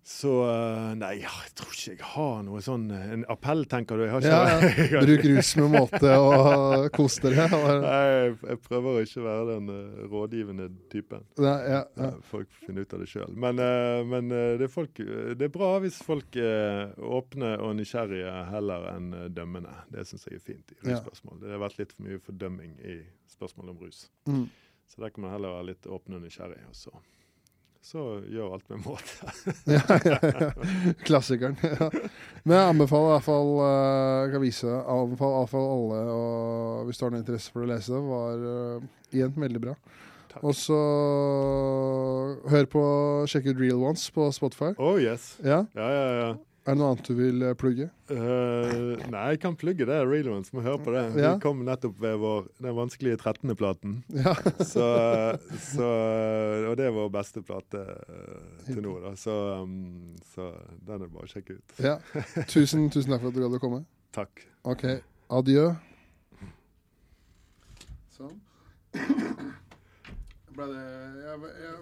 så eh, Nei, jeg tror ikke jeg har noe sånn eh, En appell, tenker du? Jeg har ikke, ja, Bruk rus med måte og kos dere. Nei, jeg, prøver å ikke være den uh, rådgivende typen. Nei, ja, ja. Folk finner ut av det sjøl. Men, uh, men uh, det, er folk, det, er bra hvis folk er åpne og nysgjerrige heller enn dømmende. Det syns jeg er fint i russpørsmål. Det har vært litt for mye fordømming i spørsmål om rus. Mm. Så der kan man heller være litt åpne og nysgjerrig. Og så gjør alt med måte. ja, ja, Klassikeren. Ja. Men jeg anbefaler i hvert fall jeg kan vise, anbefaler i hvert fall alle, og hvis du har noe interesse for å lese det, var uh, igjen veldig bra. Og så hør på Sjekk ut Real Ones på Spotify. Oh yes. Ja, ja, ja. ja. Er det noe annet du vil eh, plugge? Uh, nei, jeg kan plugge det. Real Ones må høre på det. Ja. Vi kom nettopp ved vår, den vanskelige 13. platen. Ja. så, så, og det er vår beste plate uh, til nå, da. Så, um, så, den er bare å sjekke ut. ja. Tusen, tusen takk for at du gadd å komme. Takk. OK. Adjø. Sånn. Ble det jeg, jeg